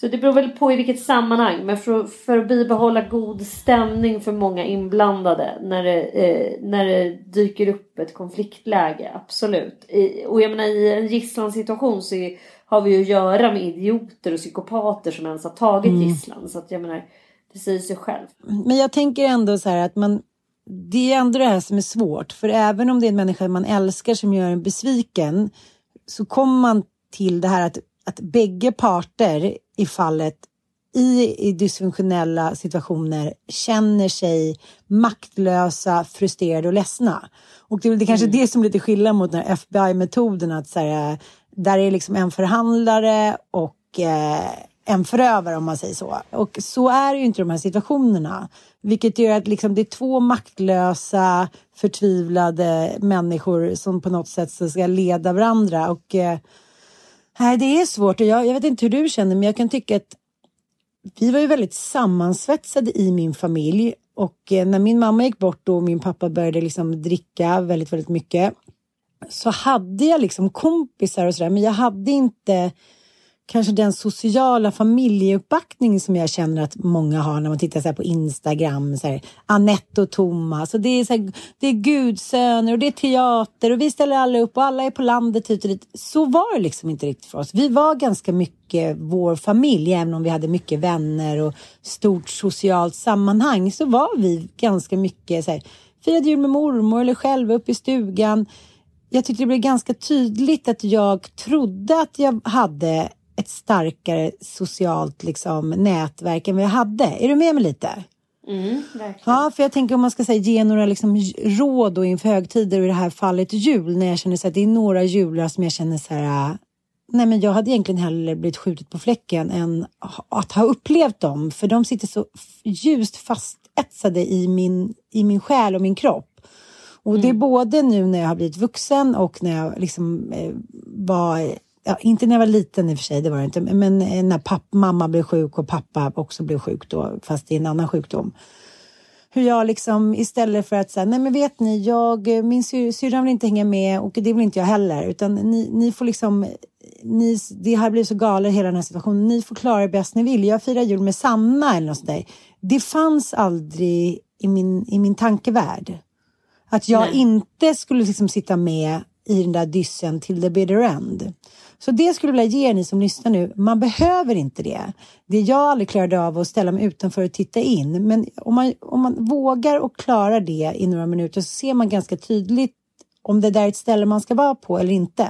Så det beror väl på i vilket sammanhang. Men för, för att bibehålla god stämning för många inblandade när det, eh, när det dyker upp ett konfliktläge. Absolut. I, och jag menar i en gisslansituation så är, har vi ju att göra med idioter och psykopater som ens har tagit gisslan. Så att jag menar, det säger sig själv. Men jag tänker ändå så här att man det är ändå det här som är svårt. För även om det är en människa man älskar som gör en besviken så kommer man till det här att, att bägge parter i fallet i, i dysfunktionella situationer känner sig maktlösa, frustrerade och ledsna. Och det är väl det kanske det som är lite skillnad mot den här FBI-metoden att så här, där det är liksom en förhandlare och eh, en förövare om man säger så. Och så är det ju inte i de här situationerna. Vilket gör att liksom det är två maktlösa, förtvivlade människor som på något sätt ska leda varandra. Och eh, det är svårt. Och jag, jag vet inte hur du känner, men jag kan tycka att vi var ju väldigt sammansvetsade i min familj. Och eh, när min mamma gick bort och min pappa började liksom dricka väldigt, väldigt mycket så hade jag liksom kompisar och sådär, men jag hade inte kanske den sociala familjeuppbackning som jag känner att många har när man tittar så här på Instagram. Så här, Anette och Thomas. Och det, är så här, det är gudsöner och det är teater och vi ställer alla upp och alla är på landet hit och dit. Så var det liksom inte riktigt för oss. Vi var ganska mycket vår familj, även om vi hade mycket vänner och stort socialt sammanhang så var vi ganska mycket så här, firade jul med mormor eller själva uppe i stugan. Jag tyckte det blev ganska tydligt att jag trodde att jag hade ett starkare socialt liksom, nätverk än vad jag hade. Är du med mig lite? Mm. Ja, för jag tänker om man ska säga, ge några liksom, råd då inför högtider och i det här fallet jul. När jag känner så att det är några jular som jag känner så här. Nej, men jag hade egentligen hellre blivit skjutit på fläcken än att ha upplevt dem. För de sitter så ljust fastetsade i min, i min själ och min kropp. Och det är både nu när jag har blivit vuxen och när jag liksom eh, var Ja, inte när jag var liten i och för sig, det var det inte. Men eh, när papp, mamma blev sjuk och pappa också blev sjuk då, fast är en annan sjukdom. Hur jag liksom istället för att säga, nej men vet ni, jag, min sy- syrra vill inte hänga med och det vill inte jag heller. Utan ni, ni får liksom, ni, det har blivit så galet hela den här situationen. Ni får klara er bäst ni vill. Jag firar jul med Sanna eller något sånt där. Det fanns aldrig i min, i min tankevärld. Att jag Nej. inte skulle liksom sitta med i den där dyssen till the bitter end. Så det skulle jag vilja ge er ni som lyssnar nu. Man behöver inte det. Det jag aldrig klarade av att ställa mig utanför och titta in. Men om man, om man vågar och klarar det i några minuter så ser man ganska tydligt om det där är ett ställe man ska vara på eller inte.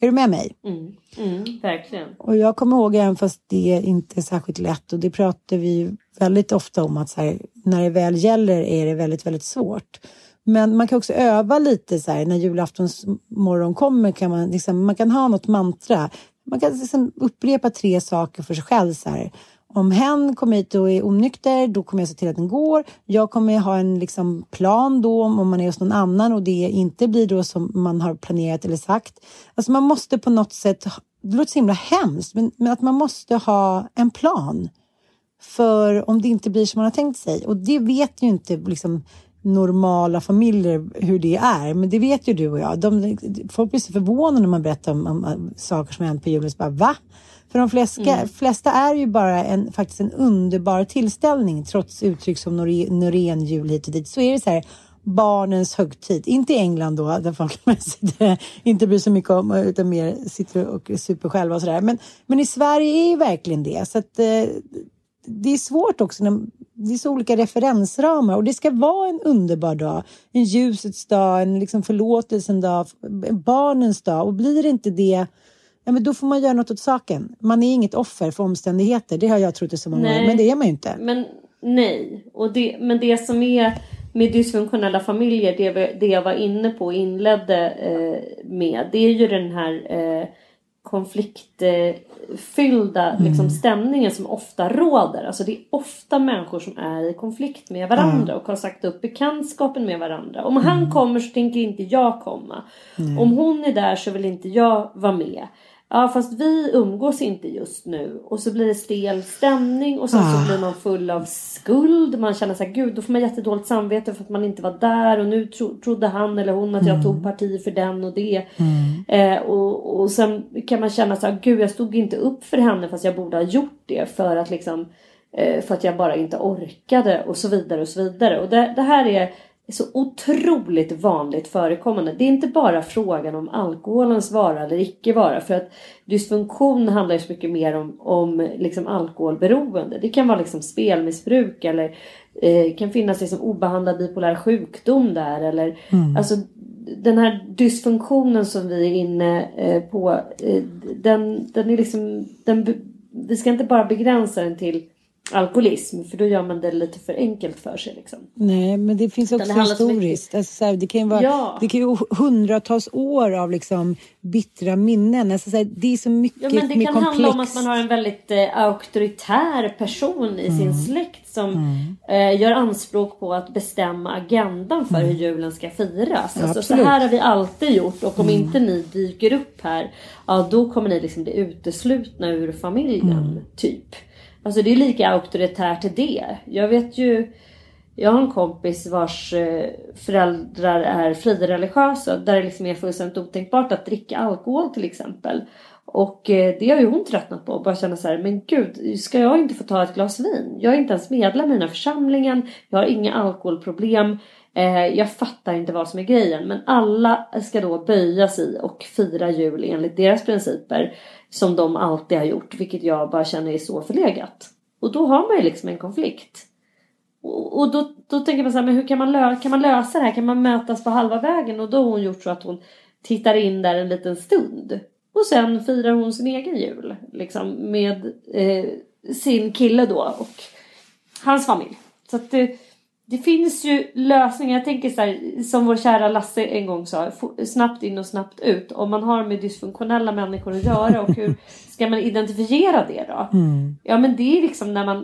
Är du med mig? Mm. Mm, verkligen. Och jag kommer ihåg, även fast det inte är särskilt lätt och det pratar vi väldigt ofta om att här, när det väl gäller är det väldigt, väldigt svårt. Men man kan också öva lite så här, när julaftons morgon kommer kan man, liksom, man kan ha något mantra. Man kan liksom upprepa tre saker för sig själv. Så här. Om hen kommer hit och är onykter, då kommer jag se till att den går. Jag kommer ha en liksom, plan då om man är hos någon annan och det inte blir då som man har planerat eller sagt. Alltså man måste på något sätt, det låter så himla hemskt, men, men att man måste ha en plan för om det inte blir som man har tänkt sig. Och det vet ju inte liksom, normala familjer hur det är. Men det vet ju du och jag. De, folk blir så förvånade när man berättar om, om, om saker som hänt på julen. Så bara, va? För de flesta, mm. flesta är ju bara en, faktiskt en underbar tillställning trots uttryck som Norén-jul hit och dit. Så är det så här, barnens högtid. Inte i England då, där folk inte bryr sig mycket om utan mer sitter och super själva och sådär. Men, men i Sverige är ju verkligen det. Så att, eh, det är svårt också. När, det är så olika referensramar och det ska vara en underbar dag. En ljusets dag, en liksom förlåtelsens dag, barnens dag. Och blir inte det, ja, men då får man göra något åt saken. Man är inget offer för omständigheter. Det har jag trott i så många år, men det är man ju inte. Men nej, och det, men det som är med dysfunktionella familjer, det, det jag var inne på och inledde eh, med, det är ju den här eh, konfliktfyllda mm. liksom, stämningen som ofta råder. Alltså det är ofta människor som är i konflikt med varandra mm. och har sagt upp bekantskapen med varandra. Om han mm. kommer så tänker inte jag komma. Om hon är där så vill inte jag vara med. Ja fast vi umgås inte just nu. Och så blir det stel stämning och sen ah. så blir man full av skuld. Man känner såhär gud då får man jättedåligt samvete för att man inte var där. Och nu tro, trodde han eller hon att jag mm. tog parti för den och det. Mm. Eh, och, och sen kan man känna såhär gud jag stod inte upp för henne fast jag borde ha gjort det. För att liksom eh, för att jag bara inte orkade och så vidare och så vidare. Och det, det här är är så otroligt vanligt förekommande. Det är inte bara frågan om alkoholens vara eller icke vara. För att dysfunktion handlar ju så mycket mer om, om liksom alkoholberoende. Det kan vara liksom spelmissbruk eller eh, kan finnas liksom obehandlad bipolär sjukdom där. Eller, mm. alltså, den här dysfunktionen som vi är inne eh, på. Eh, den, den är liksom, den, vi ska inte bara begränsa den till alkoholism för då gör man det lite för enkelt för sig. Liksom. Nej, men det finns också det historiskt. Alltså, det kan ju vara ja. det kan ju hundratals år av liksom, bittra minnen. Alltså, så här, det är så mycket ja, men Det kan komplext. handla om att man har en väldigt eh, auktoritär person i mm. sin släkt som mm. eh, gör anspråk på att bestämma agendan för mm. hur julen ska firas. Ja, alltså, så här har vi alltid gjort och om mm. inte ni dyker upp här, ja då kommer ni liksom bli uteslutna ur familjen. Mm. Typ. Alltså det är lika auktoritärt det. Jag vet ju, jag har en kompis vars eh, föräldrar är frireligiösa där det liksom är fullständigt otänkbart att dricka alkohol till exempel. Och eh, det har ju hon tröttnat på och bara känna så här, men gud, ska jag inte få ta ett glas vin? Jag är inte ens medlem i den här församlingen, jag har inga alkoholproblem. Eh, jag fattar inte vad som är grejen men alla ska då böja sig och fira jul enligt deras principer som de alltid har gjort vilket jag bara känner är så förlegat. Och då har man ju liksom en konflikt. Och, och då, då tänker man så här, men hur kan man, lö kan man lösa det här? Kan man mötas på halva vägen? Och då har hon gjort så att hon tittar in där en liten stund. Och sen firar hon sin egen jul. Liksom med eh, sin kille då och hans familj. Så att det, det finns ju lösningar. Jag tänker så här, som vår kära Lasse en gång sa, snabbt in och snabbt ut. Om man har med dysfunktionella människor att göra och hur ska man identifiera det då? Mm. Ja men det är liksom när man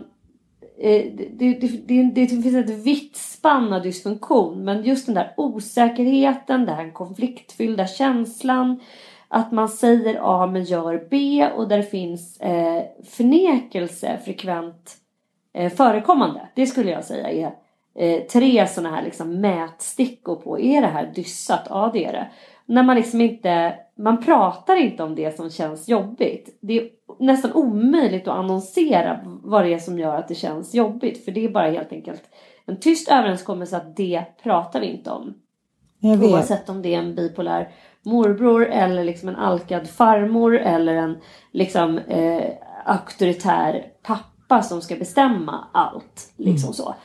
eh, det, det, det, det, finns ett vitt spann av dysfunktion men just den där osäkerheten, den här konfliktfyllda känslan att man säger A men gör B och där finns eh, förnekelse frekvent eh, förekommande. Det skulle jag säga är eh, tre sådana här liksom mätstickor på. Är det här dyssat? Ja det är det. När man liksom inte, man pratar inte om det som känns jobbigt. Det är nästan omöjligt att annonsera vad det är som gör att det känns jobbigt. För det är bara helt enkelt en tyst överenskommelse att det pratar vi inte om. Oavsett om det är en bipolär morbror eller liksom en alkad farmor eller en liksom eh, auktoritär pappa som ska bestämma allt. Liksom mm. så.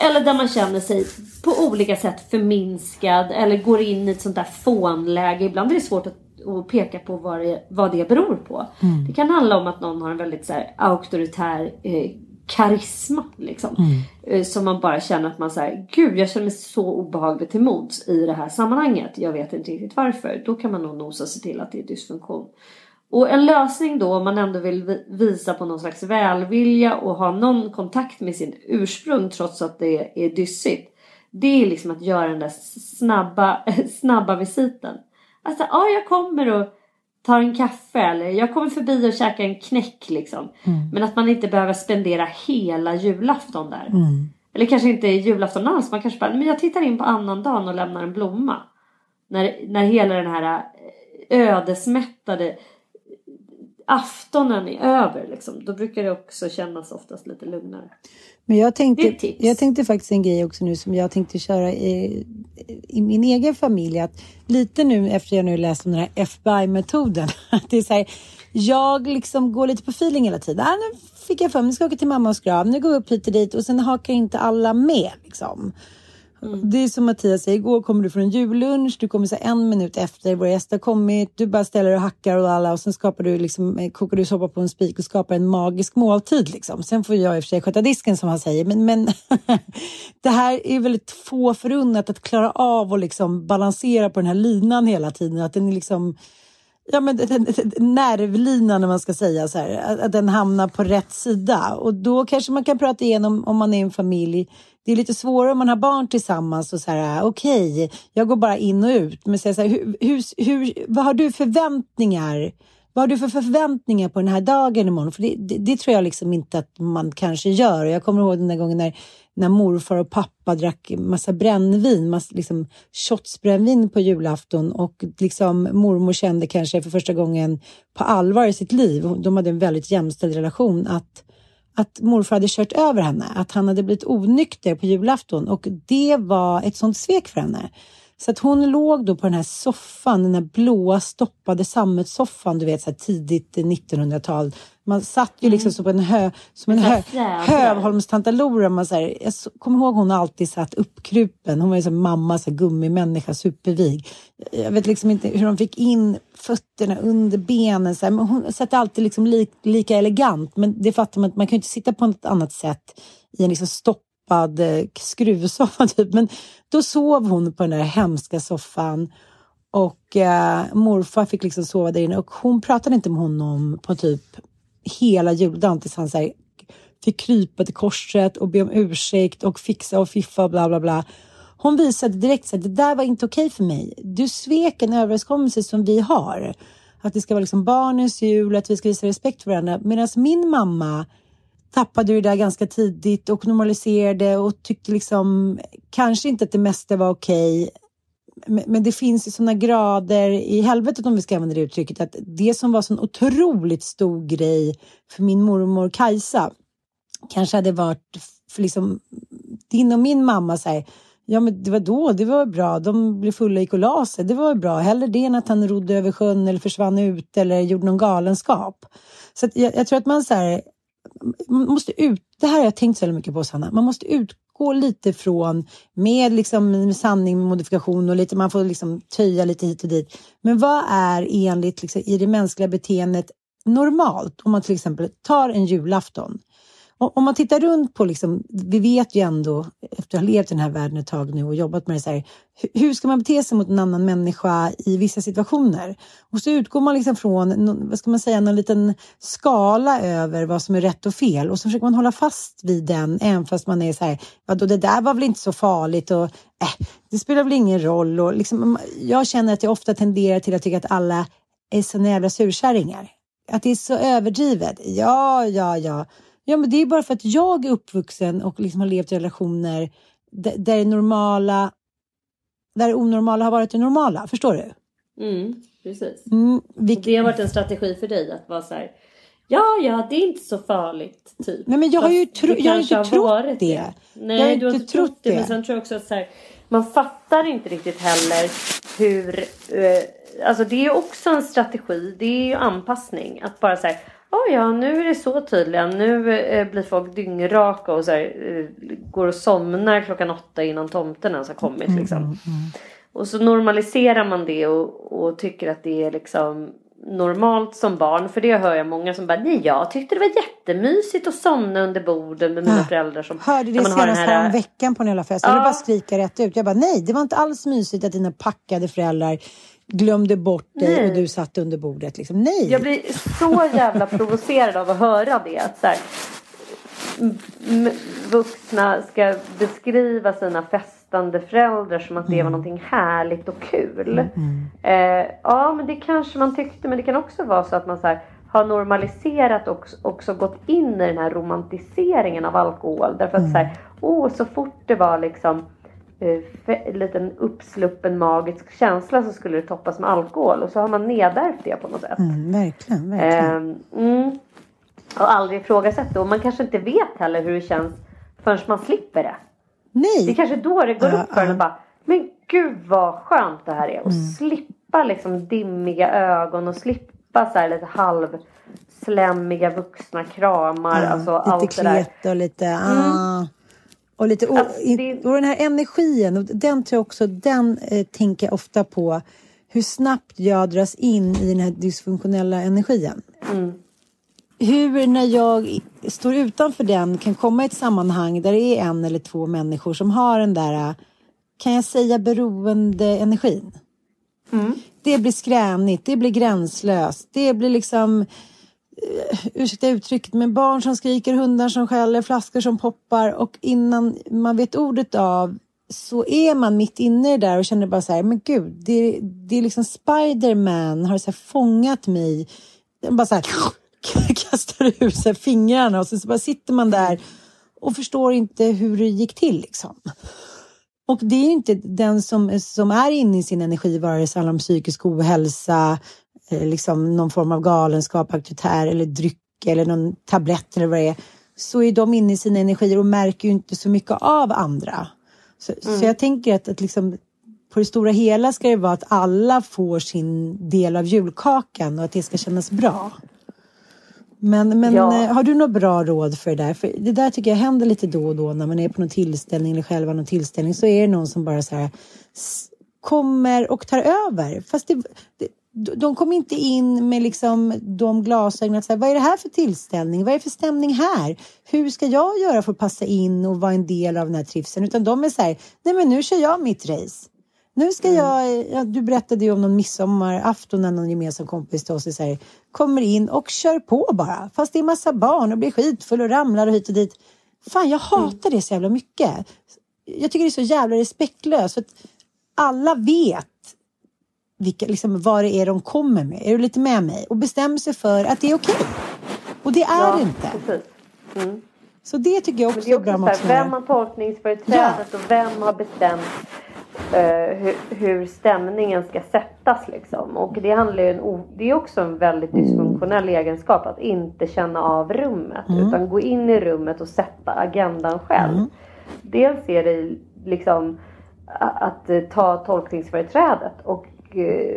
Eller där man känner sig på olika sätt förminskad eller går in i ett sånt där fånläge. Ibland är det svårt att och peka på vad det, vad det beror på. Mm. Det kan handla om att någon har en väldigt så här, auktoritär eh, karisma. Liksom. Mm. Eh, som man bara känner att man säger Gud jag känner mig så obehagligt till mods i det här sammanhanget. Jag vet inte riktigt varför. Då kan man nog nosa sig till att det är dysfunktion. Och en lösning då om man ändå vill vi- visa på någon slags välvilja och ha någon kontakt med sin ursprung trots att det är dyssigt. Det är liksom att göra den där snabba, snabba visiten. Alltså, ja jag kommer och tar en kaffe eller jag kommer förbi och käkar en knäck liksom. Men att man inte behöver spendera hela julafton där. Eller kanske inte julafton alls. Man kanske bara, men jag tittar in på annandagen och lämnar en blomma. När, när hela den här eh, ödesmättade aftonen är över liksom. Då brukar det också kännas oftast lite lugnare. Men jag tänkte, jag tänkte faktiskt en grej också nu som jag tänkte köra i, i min egen familj. Att lite nu efter jag nu läst om den här FBI-metoden. Att det är så här, jag liksom går lite på feeling hela tiden. Ah, nu fick jag för mig, nu ska jag åka till mammas grav, nu går vi upp hit och dit och sen hakar inte alla med. Liksom. Mm. Det är som Mattias säger, igår kommer du från en jullunch, du kommer så en minut efter våra gäster har kommit, du bara ställer och hackar och alla och sen skapar du liksom, eh, kokar du soppa på en spik och skapar en magisk måltid. Liksom. Sen får jag i och för sig sköta disken som han säger, men, men det här är väldigt få förunnat att klara av och liksom balansera på den här linan hela tiden. Att den är liksom Ja, men den- nervlinan, om man ska säga så här, att- att den hamnar på rätt sida. Och då kanske man kan prata igenom om man är en familj. Det är lite svårare om man har barn tillsammans och så här, okej, jag går bara in och ut. Men så här, hur, hur, hur, vad har du förväntningar? Vad har du för förväntningar på den här dagen imorgon? För det, det, det tror jag liksom inte att man kanske gör. Och jag kommer ihåg den där gången när, när morfar och pappa drack massa brännvin, massa, liksom shotsbrännvin på julafton och liksom mormor kände kanske för första gången på allvar i sitt liv, de hade en väldigt jämställd relation, att att morfar hade kört över henne, att han hade blivit onykter på julafton och det var ett sånt svek för henne. Så att hon låg då på den här soffan, den här blåa stoppade sammetssoffan, du vet så här tidigt 1900-tal. Man satt ju liksom så på en hö, som en hö. Hövholmstantalora. Man så här, jag kommer ihåg hon alltid satt uppkrupen. Hon var ju som mamma, så här, gummimänniska, supervig. Jag vet liksom inte hur de fick in fötterna under benen. Så här, men hon satt alltid liksom li, lika elegant. Men det fattar man att man kan ju inte sitta på något annat sätt i en liksom stoppad eh, skruvsoffa. Typ. Men då sov hon på den där hemska soffan. Och eh, morfar fick liksom sova där inne och hon pratade inte med honom på typ hela juldagen tills han så här, fick krypa till korset och be om ursäkt och fixa och fiffa och bla bla bla. Hon visade direkt att det där var inte okej för mig. Du svek en överenskommelse som vi har. Att det ska vara liksom barnens jul, att vi ska visa respekt för varandra. Medan min mamma tappade det där ganska tidigt och normaliserade och tyckte liksom kanske inte att det mesta var okej. Men, men det finns ju sådana grader i helvetet om vi ska använda det uttrycket att det som var sån otroligt stor grej för min mormor Kajsa kanske hade varit för liksom din och min mamma så här, Ja men det var då, det var bra. De blev fulla i gick och la sig. Det var bra. Hellre det än att han rodde över sjön eller försvann ut eller gjorde någon galenskap. Så att jag, jag tror att man så här, man måste ut, det här har jag tänkt så mycket på Sanna, man måste utgå lite från med liksom sanning med modifikation och lite, man får liksom töja lite hit och dit. Men vad är enligt liksom, i det mänskliga beteendet normalt om man till exempel tar en julafton? Om man tittar runt på, liksom, vi vet ju ändå efter att ha levt i den här världen ett tag nu och jobbat med det så här, hur ska man bete sig mot en annan människa i vissa situationer? Och så utgår man liksom från, vad ska man säga, någon liten skala över vad som är rätt och fel och så försöker man hålla fast vid den även fast man är så här, vadå det där var väl inte så farligt och äh, det spelar väl ingen roll och liksom, jag känner att jag ofta tenderar till att tycka att alla är såna jävla surkärringar. Att det är så överdrivet. Ja, ja, ja. Ja, men det är bara för att jag är uppvuxen och liksom har levt i relationer där, där det normala, där det onormala har varit det normala. Förstår du? Mm, precis. Mm, vi, Och det har varit en strategi för dig att vara så här. Ja, ja, det är inte så farligt. Typ. Nej, men jag har ju tro- det jag har inte trott varit det. Nej, har du har inte trott det. det. Men sen tror jag också att så här, man fattar inte riktigt heller hur... Eh, alltså det är också en strategi. Det är ju anpassning. Att bara säga Oh ja, nu är det så tydligen. Nu eh, blir folk dyngraka och så här, eh, går och somnar klockan åtta innan tomten ens har kommit. Mm, Liksom. Och så normaliserar man det och, och tycker att det är liksom normalt som barn. För det hör jag många som bara, nej jag tyckte det var jättemysigt att somna under borden med mina Ja. föräldrar. Som, Hörde det senast här- här... veckan på en jävla fest. Jag Ja. bara skrika rätt ut. Jag bara, nej, det var inte alls mysigt att dina packade föräldrar glömde bort dig Nej. och du satt under bordet. Liksom. Nej! Jag blir så jävla provocerad av att höra det. Att så här, vuxna ska beskriva sina festande föräldrar som att det var någonting härligt och kul. Eh, ja, men det kanske man tyckte. Men det kan också vara så att man så här, har normaliserat och också gått in i den här romantiseringen av alkohol. Därför att så här, oh, så fort det var liksom eh, en liten uppsluppen magisk känsla så skulle det toppas med alkohol. Och så har man nedärvt det på något sätt. Mm, verkligen, verkligen. Ehm, mm. Och aldrig ifrågasätta. Och man kanske inte vet heller hur det känns förrän man slipper det. nej! Det är kanske då det går Ja, upp för en ja. och bara Men gud vad skönt det här är. Och slippa liksom dimmiga ögon och slippa så här lite halvslämmiga vuxna kramar. Ja, alltså lite allt det där. Mm. och lite... Ah, och, lite o- Alltså, det- och den här energin, den tror jag också, den eh, tänker jag ofta på. Hur snabbt jag dras in i den här dysfunktionella energin. Mm. Hur när jag står utanför den kan komma i ett sammanhang där det är en eller två människor som har den där, eh, kan jag säga beroende energin. Det blir skränigt, det blir gränslöst, det blir liksom Eh, ursäkta uttrycket, men barn som skriker, hundar som skäller, flaskor som poppar och innan man vet ordet av så är man mitt inne i det där och känner bara så här, men gud, det, det är liksom Spiderman har så här fångat mig. Den bara så här kastar ut så fingrarna och så, så bara sitter man där och förstår inte hur det gick till liksom. Och det är ju inte den som, som är inne i sin energi, vare sig det handlar om psykisk ohälsa, eh, liksom någon form av galenskap, auktoritär eller dryck eller någon tablett eller vad det är. Så är de inne i sina energier och märker ju inte så mycket av andra. Så, så jag tänker att, att liksom, på det stora hela ska det vara att alla får sin del av julkakan och att det ska kännas bra. Men, men Ja. eh, har du något bra råd för det där? För det där tycker jag händer lite då och då när man är på någon tillställning eller själva någon tillställning så är det någon som bara så här kommer och tar över. Fast det, det, de kommer inte in med liksom de glasögonen att säga, vad är det här för tillställning? Vad är det för stämning här? Hur ska jag göra för att passa in och vara en del av den här trivseln? Utan de är så här, nej men nu kör jag mitt race. Nu ska jag, ja, du berättade ju om någon midsommarafton när någon gemensam kompis till oss är så här, kommer in och kör på bara. Fast det är massa barn och blir skitfull och ramlar och hit och dit. Fan, jag hatar det så jävla mycket. Jag tycker det är så jävla respektlöst. För alla vet vilka, liksom, vad det är de kommer med. Är du lite med mig? Och bestämmer sig för att det är okej. Och det är det inte. Precis. Så det tycker jag också det är är bra också med så här, vem har tolkningsföreträdet och vem har bestämt eh, hur, hur stämningen ska sättas liksom. Och det handlar ju en, det är också en väldigt dysfunktionell egenskap att inte känna av rummet. Utan gå in i rummet och sätta agendan själv. Dels är det liksom att eh, ta tolkningsföreträdet och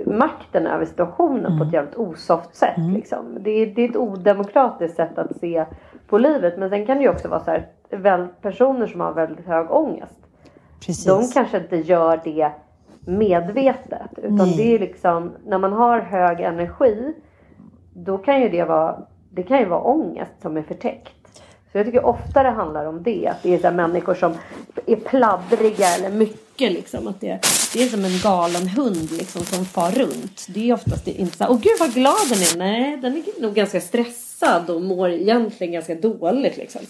makten över situationen på ett jävligt osoft sätt. Liksom. Det, är, det är ett odemokratiskt sätt att se på livet. Men sen kan det ju också vara så här, väl, personer som har väldigt hög ångest. Precis. De kanske inte gör det medvetet. Utan Nej. det är liksom, när man har hög energi. Då kan ju det vara, det kan ju vara ångest som är förtäckt. Så jag tycker ofta det handlar om det. Att det är så människor som är pladdriga eller mycket liksom. Att det, det är som en galen hund liksom som far runt. Det är oftast inte så här, åh gud vad glad den är. Nej, den är nog ganska stressad och mår egentligen ganska dåligt liksom.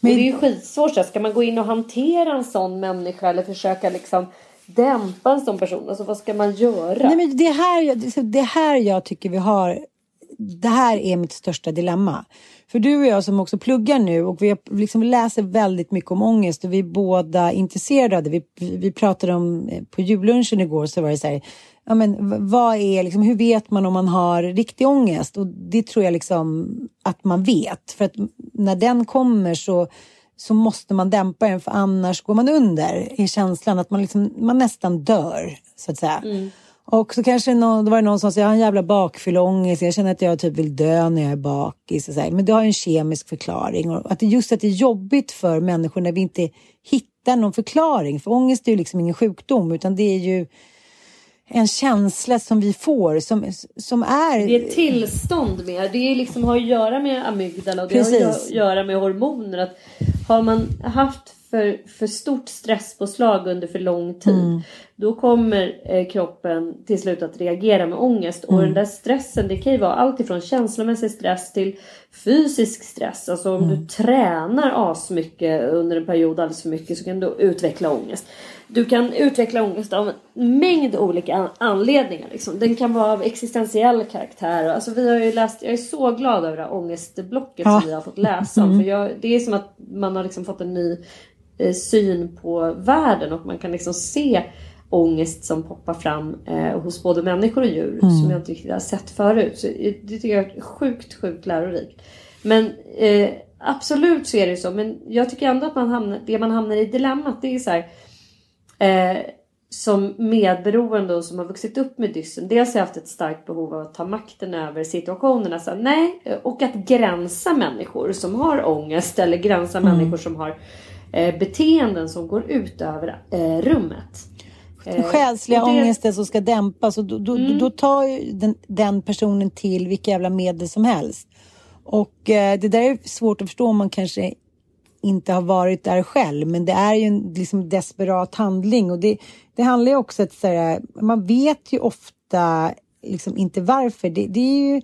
Men- Och det är ju skitsvårt. så här, Ska man gå in och hantera en sån människa eller försöka liksom dämpa en sån person? Alltså vad ska man göra? Nej, men det, här, det här jag tycker vi har, det här är mitt största dilemma. För du och jag som också pluggar nu och vi liksom läser väldigt mycket om ångest och vi är båda intresserade av det. Vi, vi pratade om eh, på jullunchen igår så var det så här, ja men vad är liksom, hur vet man om man har riktig ångest? Och det tror jag liksom att man vet. För att när den kommer så så måste man dämpa den för annars går man under i känslan att man, liksom, man nästan dör så att säga. Mm. Och så kanske någon, då var det någon som sa jag har en jävla bakfylleångest, jag känner att jag typ vill dö när jag är bakis. Och så här. Men det har en kemisk förklaring. Och att det just att det är jobbigt för människor när vi inte hittar någon förklaring. För ångest är ju liksom ingen sjukdom utan det är ju en känsla som vi får som, som är... Det är ett tillstånd mer. Det är liksom, har att göra med amygdala och det Precis. har att göra med hormoner. Att har man haft för, för stort stresspåslag under för lång tid Mm. då kommer eh, kroppen till slut att reagera med ångest. Och Mm. den där stressen det kan ju vara allt ifrån känslomässig stress till fysisk stress. Alltså om Mm. du tränar asmycket under en period alldeles för mycket så kan du utveckla ångest. Du kan utveckla ångest av en mängd olika an- anledningar. Liksom. Den kan vara av existentiell karaktär. Alltså, vi har ju läst, jag är så glad över det här ångestblocket Ja. som vi har fått läsa om. För jag, det är som att man har liksom fått en ny syn på världen och man kan liksom se ångest som poppar fram eh, hos både människor och djur som jag inte riktigt har sett förut. Så eh, det tycker jag är sjukt, sjukt lärorikt. Men eh, absolut så är det så. Men jag tycker ändå att man hamnar, det man hamnar i dilemmat det är så här. Eh, som medberoende och som har vuxit upp med dyssen. Dels har jag haft ett starkt behov av att ta makten över situationerna. Så nej, eh, och att gränsa människor som har ångest eller gränsa människor som har eh, beteenden som går ut över eh, rummet. Den själsliga och det- ångesten som ska dämpas och då, då, Mm. då tar ju den, den personen till vilka jävla medel som helst. Och eh, det där är svårt att förstå om man kanske inte har varit där själv. Men det är ju en liksom, desperat handling. Och det, det handlar ju också om att här, man vet ju ofta liksom, inte varför. Det, det är ju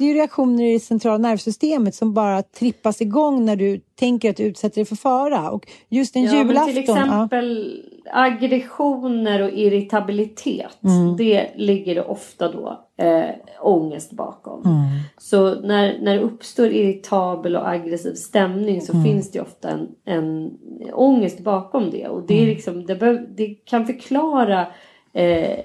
det är ju reaktioner i det centrala nervsystemet som bara trippas igång när du tänker att du utsätter dig för fara. Och just en Ja, julafton. till ja. exempel aggressioner och irritabilitet. Mm. Det ligger det ofta då eh, ångest bakom. Mm. Så när, när det uppstår irritabel och aggressiv stämning så Mm. finns det ofta en, en ångest bakom det. Och det, är Mm. liksom, det, behöv, det kan förklara eh,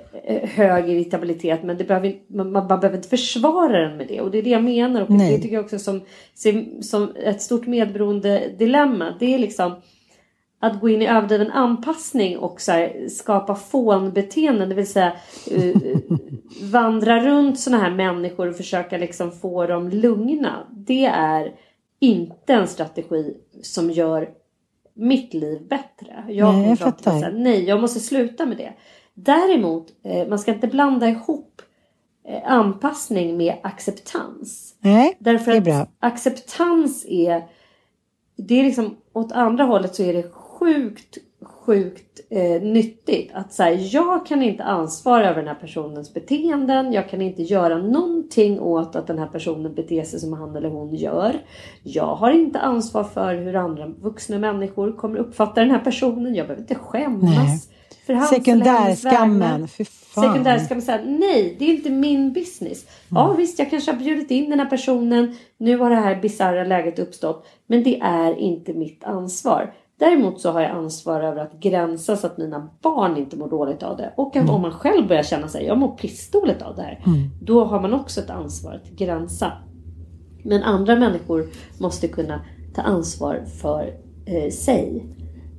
hög irritabilitet men det behöver, man, man behöver inte försvara den med det. Och det är det jag menar. Och Nej. det tycker jag också som, som, ett stort medberoende dilemma. Det är liksom att gå in i överdriven anpassning och så här, skapa fånbeteenden. Det vill säga eh, vandra runt såna här människor och försöka liksom få dem lugna. Det är inte en strategi som gör mitt liv bättre. Jag Nej, jag fattar. säga, nej, jag måste sluta med det. Däremot, eh, man ska inte blanda ihop eh, anpassning med acceptans. Nej, Därför det är att bra. acceptans är det är liksom åt andra hållet så är det sjukt sjukt eh, nyttigt att säga jag kan inte ansvara över den här personens beteenden. Jag kan inte göra någonting åt att den här personen beter sig som han eller hon gör. Jag har inte ansvar för hur andra vuxna människor kommer uppfatta den här personen. Jag behöver inte skämmas. Nej. Sekundärskammen. Sekundärskammen säga nej, det är inte min business. Ja visst, jag kanske har bjudit in den här personen. Nu har det här bisarra läget uppstått. Men det är inte mitt ansvar. Däremot så har jag ansvar över att gränsa så att mina barn inte mår dåligt av det. Och att om man själv börjar känna sig, jag mår pissdåligt av det här. Då har man också ett ansvar att gränsa. Men andra människor måste kunna ta ansvar för eh, sig.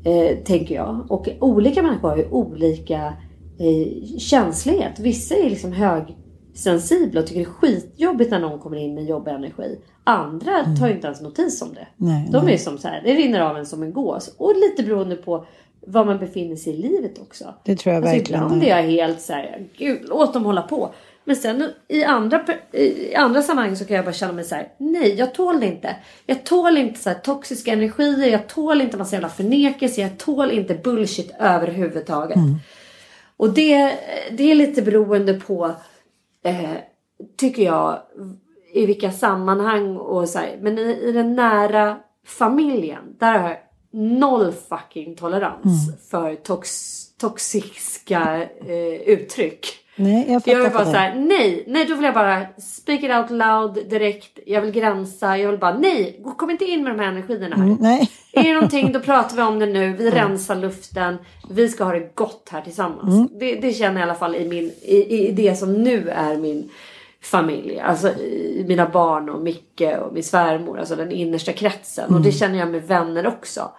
Eh, tänker jag. Och olika människor har ju olika eh, känslighet. Vissa är liksom högsensibla och tycker det är skitjobbigt när någon kommer in med jobbig energi. Andra tar ju inte ens notis om det. Nej, De nej. är som så här, det rinner av en som en gås. Och lite beroende på var man befinner sig i livet också. Det tror jag Alltså verkligen. ibland är jag helt så här, gud låt dem hålla på. Men sen i andra, i andra sammanhang så kan jag bara känna mig så här, nej jag tål det inte. Jag tål inte så toxiska energier, jag tål inte massa jävla förnekelse, jag tål inte bullshit överhuvudtaget. Och det, det är lite beroende på, eh, tycker jag, i vilka sammanhang och så här. Men i, i den nära familjen, där har jag noll fucking tolerans för tox, toxiska eh, uttryck. Nej, jag fattar. Jag vill bara fattar. såhär, nej, nej då vill jag bara speak it out loud direkt. Jag vill gränsa, jag vill bara nej, kom inte in med de här energierna här. Mm, nej. Är det någonting då pratar vi om det nu, vi rensar luften, vi ska ha det gott här tillsammans. Mm. Det, det känner jag i alla fall i, min, i, i det som nu är min familj. Alltså i mina barn och Micke och min svärmor, alltså den innersta kretsen. Mm. Och det känner jag med vänner också.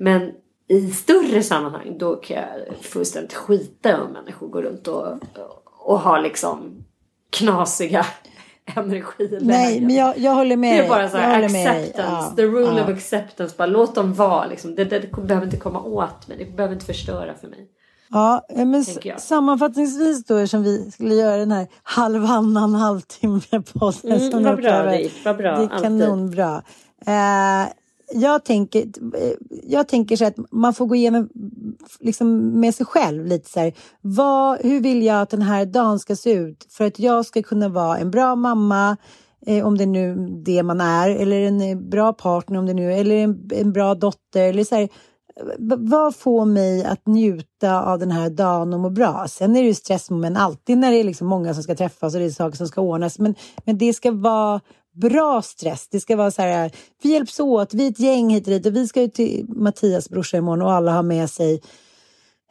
Men i större sammanhang då kan jag fullständigt skita om människor går runt och, och har liksom knasiga energilägen. Nej, men jag, jag håller med Det är dig. bara så här, dig. acceptance, Ja, the rule ja. of acceptance. Bara låt dem vara liksom. Det, det, det behöver inte komma åt mig. Det behöver inte förstöra för mig. Ja, eh, men sammanfattningsvis då eftersom vi skulle göra den här halvannan halvtimme podden. Mm, vad bra det Vad bra. Det är kanonbra. Eh, jag tänker, jag tänker så att man får gå igenom liksom med sig själv lite så här. Vad, hur vill jag att den här dagen ska se ut för att jag ska kunna vara en bra mamma, eh, om det är nu det man är, eller en eh, bra partner om det nu eller en, en bra dotter. Eller så här, vad får mig att njuta av den här dagen och må bra? Sen är det ju stressmoment alltid när det är liksom många som ska träffas och det är saker som ska ordnas. Men, men det ska vara bra stress. Det ska vara så här, vi hjälps åt, vi är ett gäng hit och dit och vi ska ju till Mattias brorsa imorgon och alla har med sig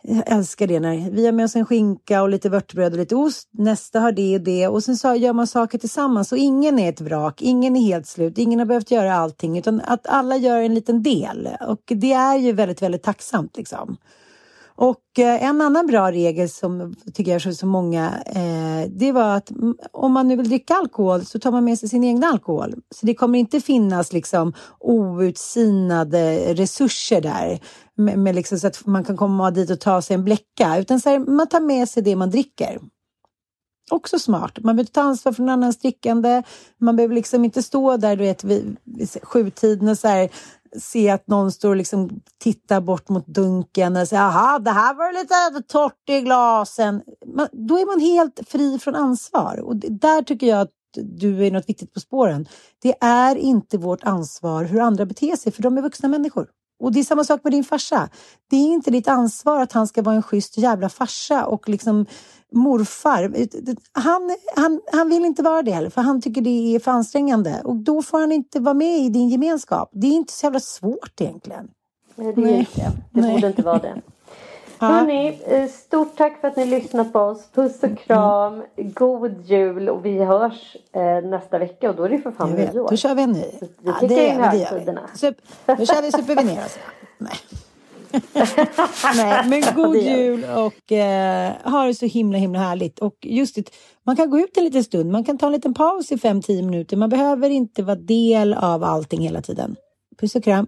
jag älskar det när vi har med oss en skinka och lite vörtbröd och lite ost. Nästa har det och det och sen så gör man saker tillsammans och ingen är ett vrak, ingen är helt slut, ingen har behövt göra allting utan att alla gör en liten del och det är ju väldigt, väldigt tacksamt liksom. Och eh, en annan bra regel som tycker jag är så många, eh, det var att om man nu vill dricka alkohol så tar man med sig sin egen alkohol. Så det kommer inte finnas liksom outsinade resurser där med, med liksom så att man kan komma dit och ta sig en bläcka, utan så här, man tar med sig det man dricker. Också smart. Man behöver ta ansvar för någon annans drickande. Man behöver liksom inte stå där du vet, vid, vid sjutiden och så här, se att någon står och liksom tittar bort mot dunken och säger aha, det här var lite torrt i glasen. Man, då är man helt fri från ansvar och där tycker jag att du är något viktigt på spåren. Det är inte vårt ansvar hur andra beter sig, för de är vuxna människor. Och det är samma sak med din farsa. Det är inte ditt ansvar att han ska vara en schysst jävla farsa och liksom morfar. Han, han, han vill inte vara det heller, för han tycker det är för ansträngande. Och då får han inte vara med i din gemenskap. Det är inte så jävla svårt egentligen. Nej, det är inte det. Det borde inte vara det. Ja. Hörrni, eh, stort tack för att ni lyssnat på oss. Puss och kram. Mm. God jul och vi hörs eh, nästa vecka och då är det för fan nyår. Då kör vi en ny. Vi ja, det, vi. Sup, då kör vi super vi ner oss. Nej. Nej, men god jul och eh, ha det så himla himla härligt. Och just det, man kan gå ut en liten stund, man kan ta en liten paus i 5-10 minuter. Man behöver inte vara del av allting hela tiden. Puss och kram.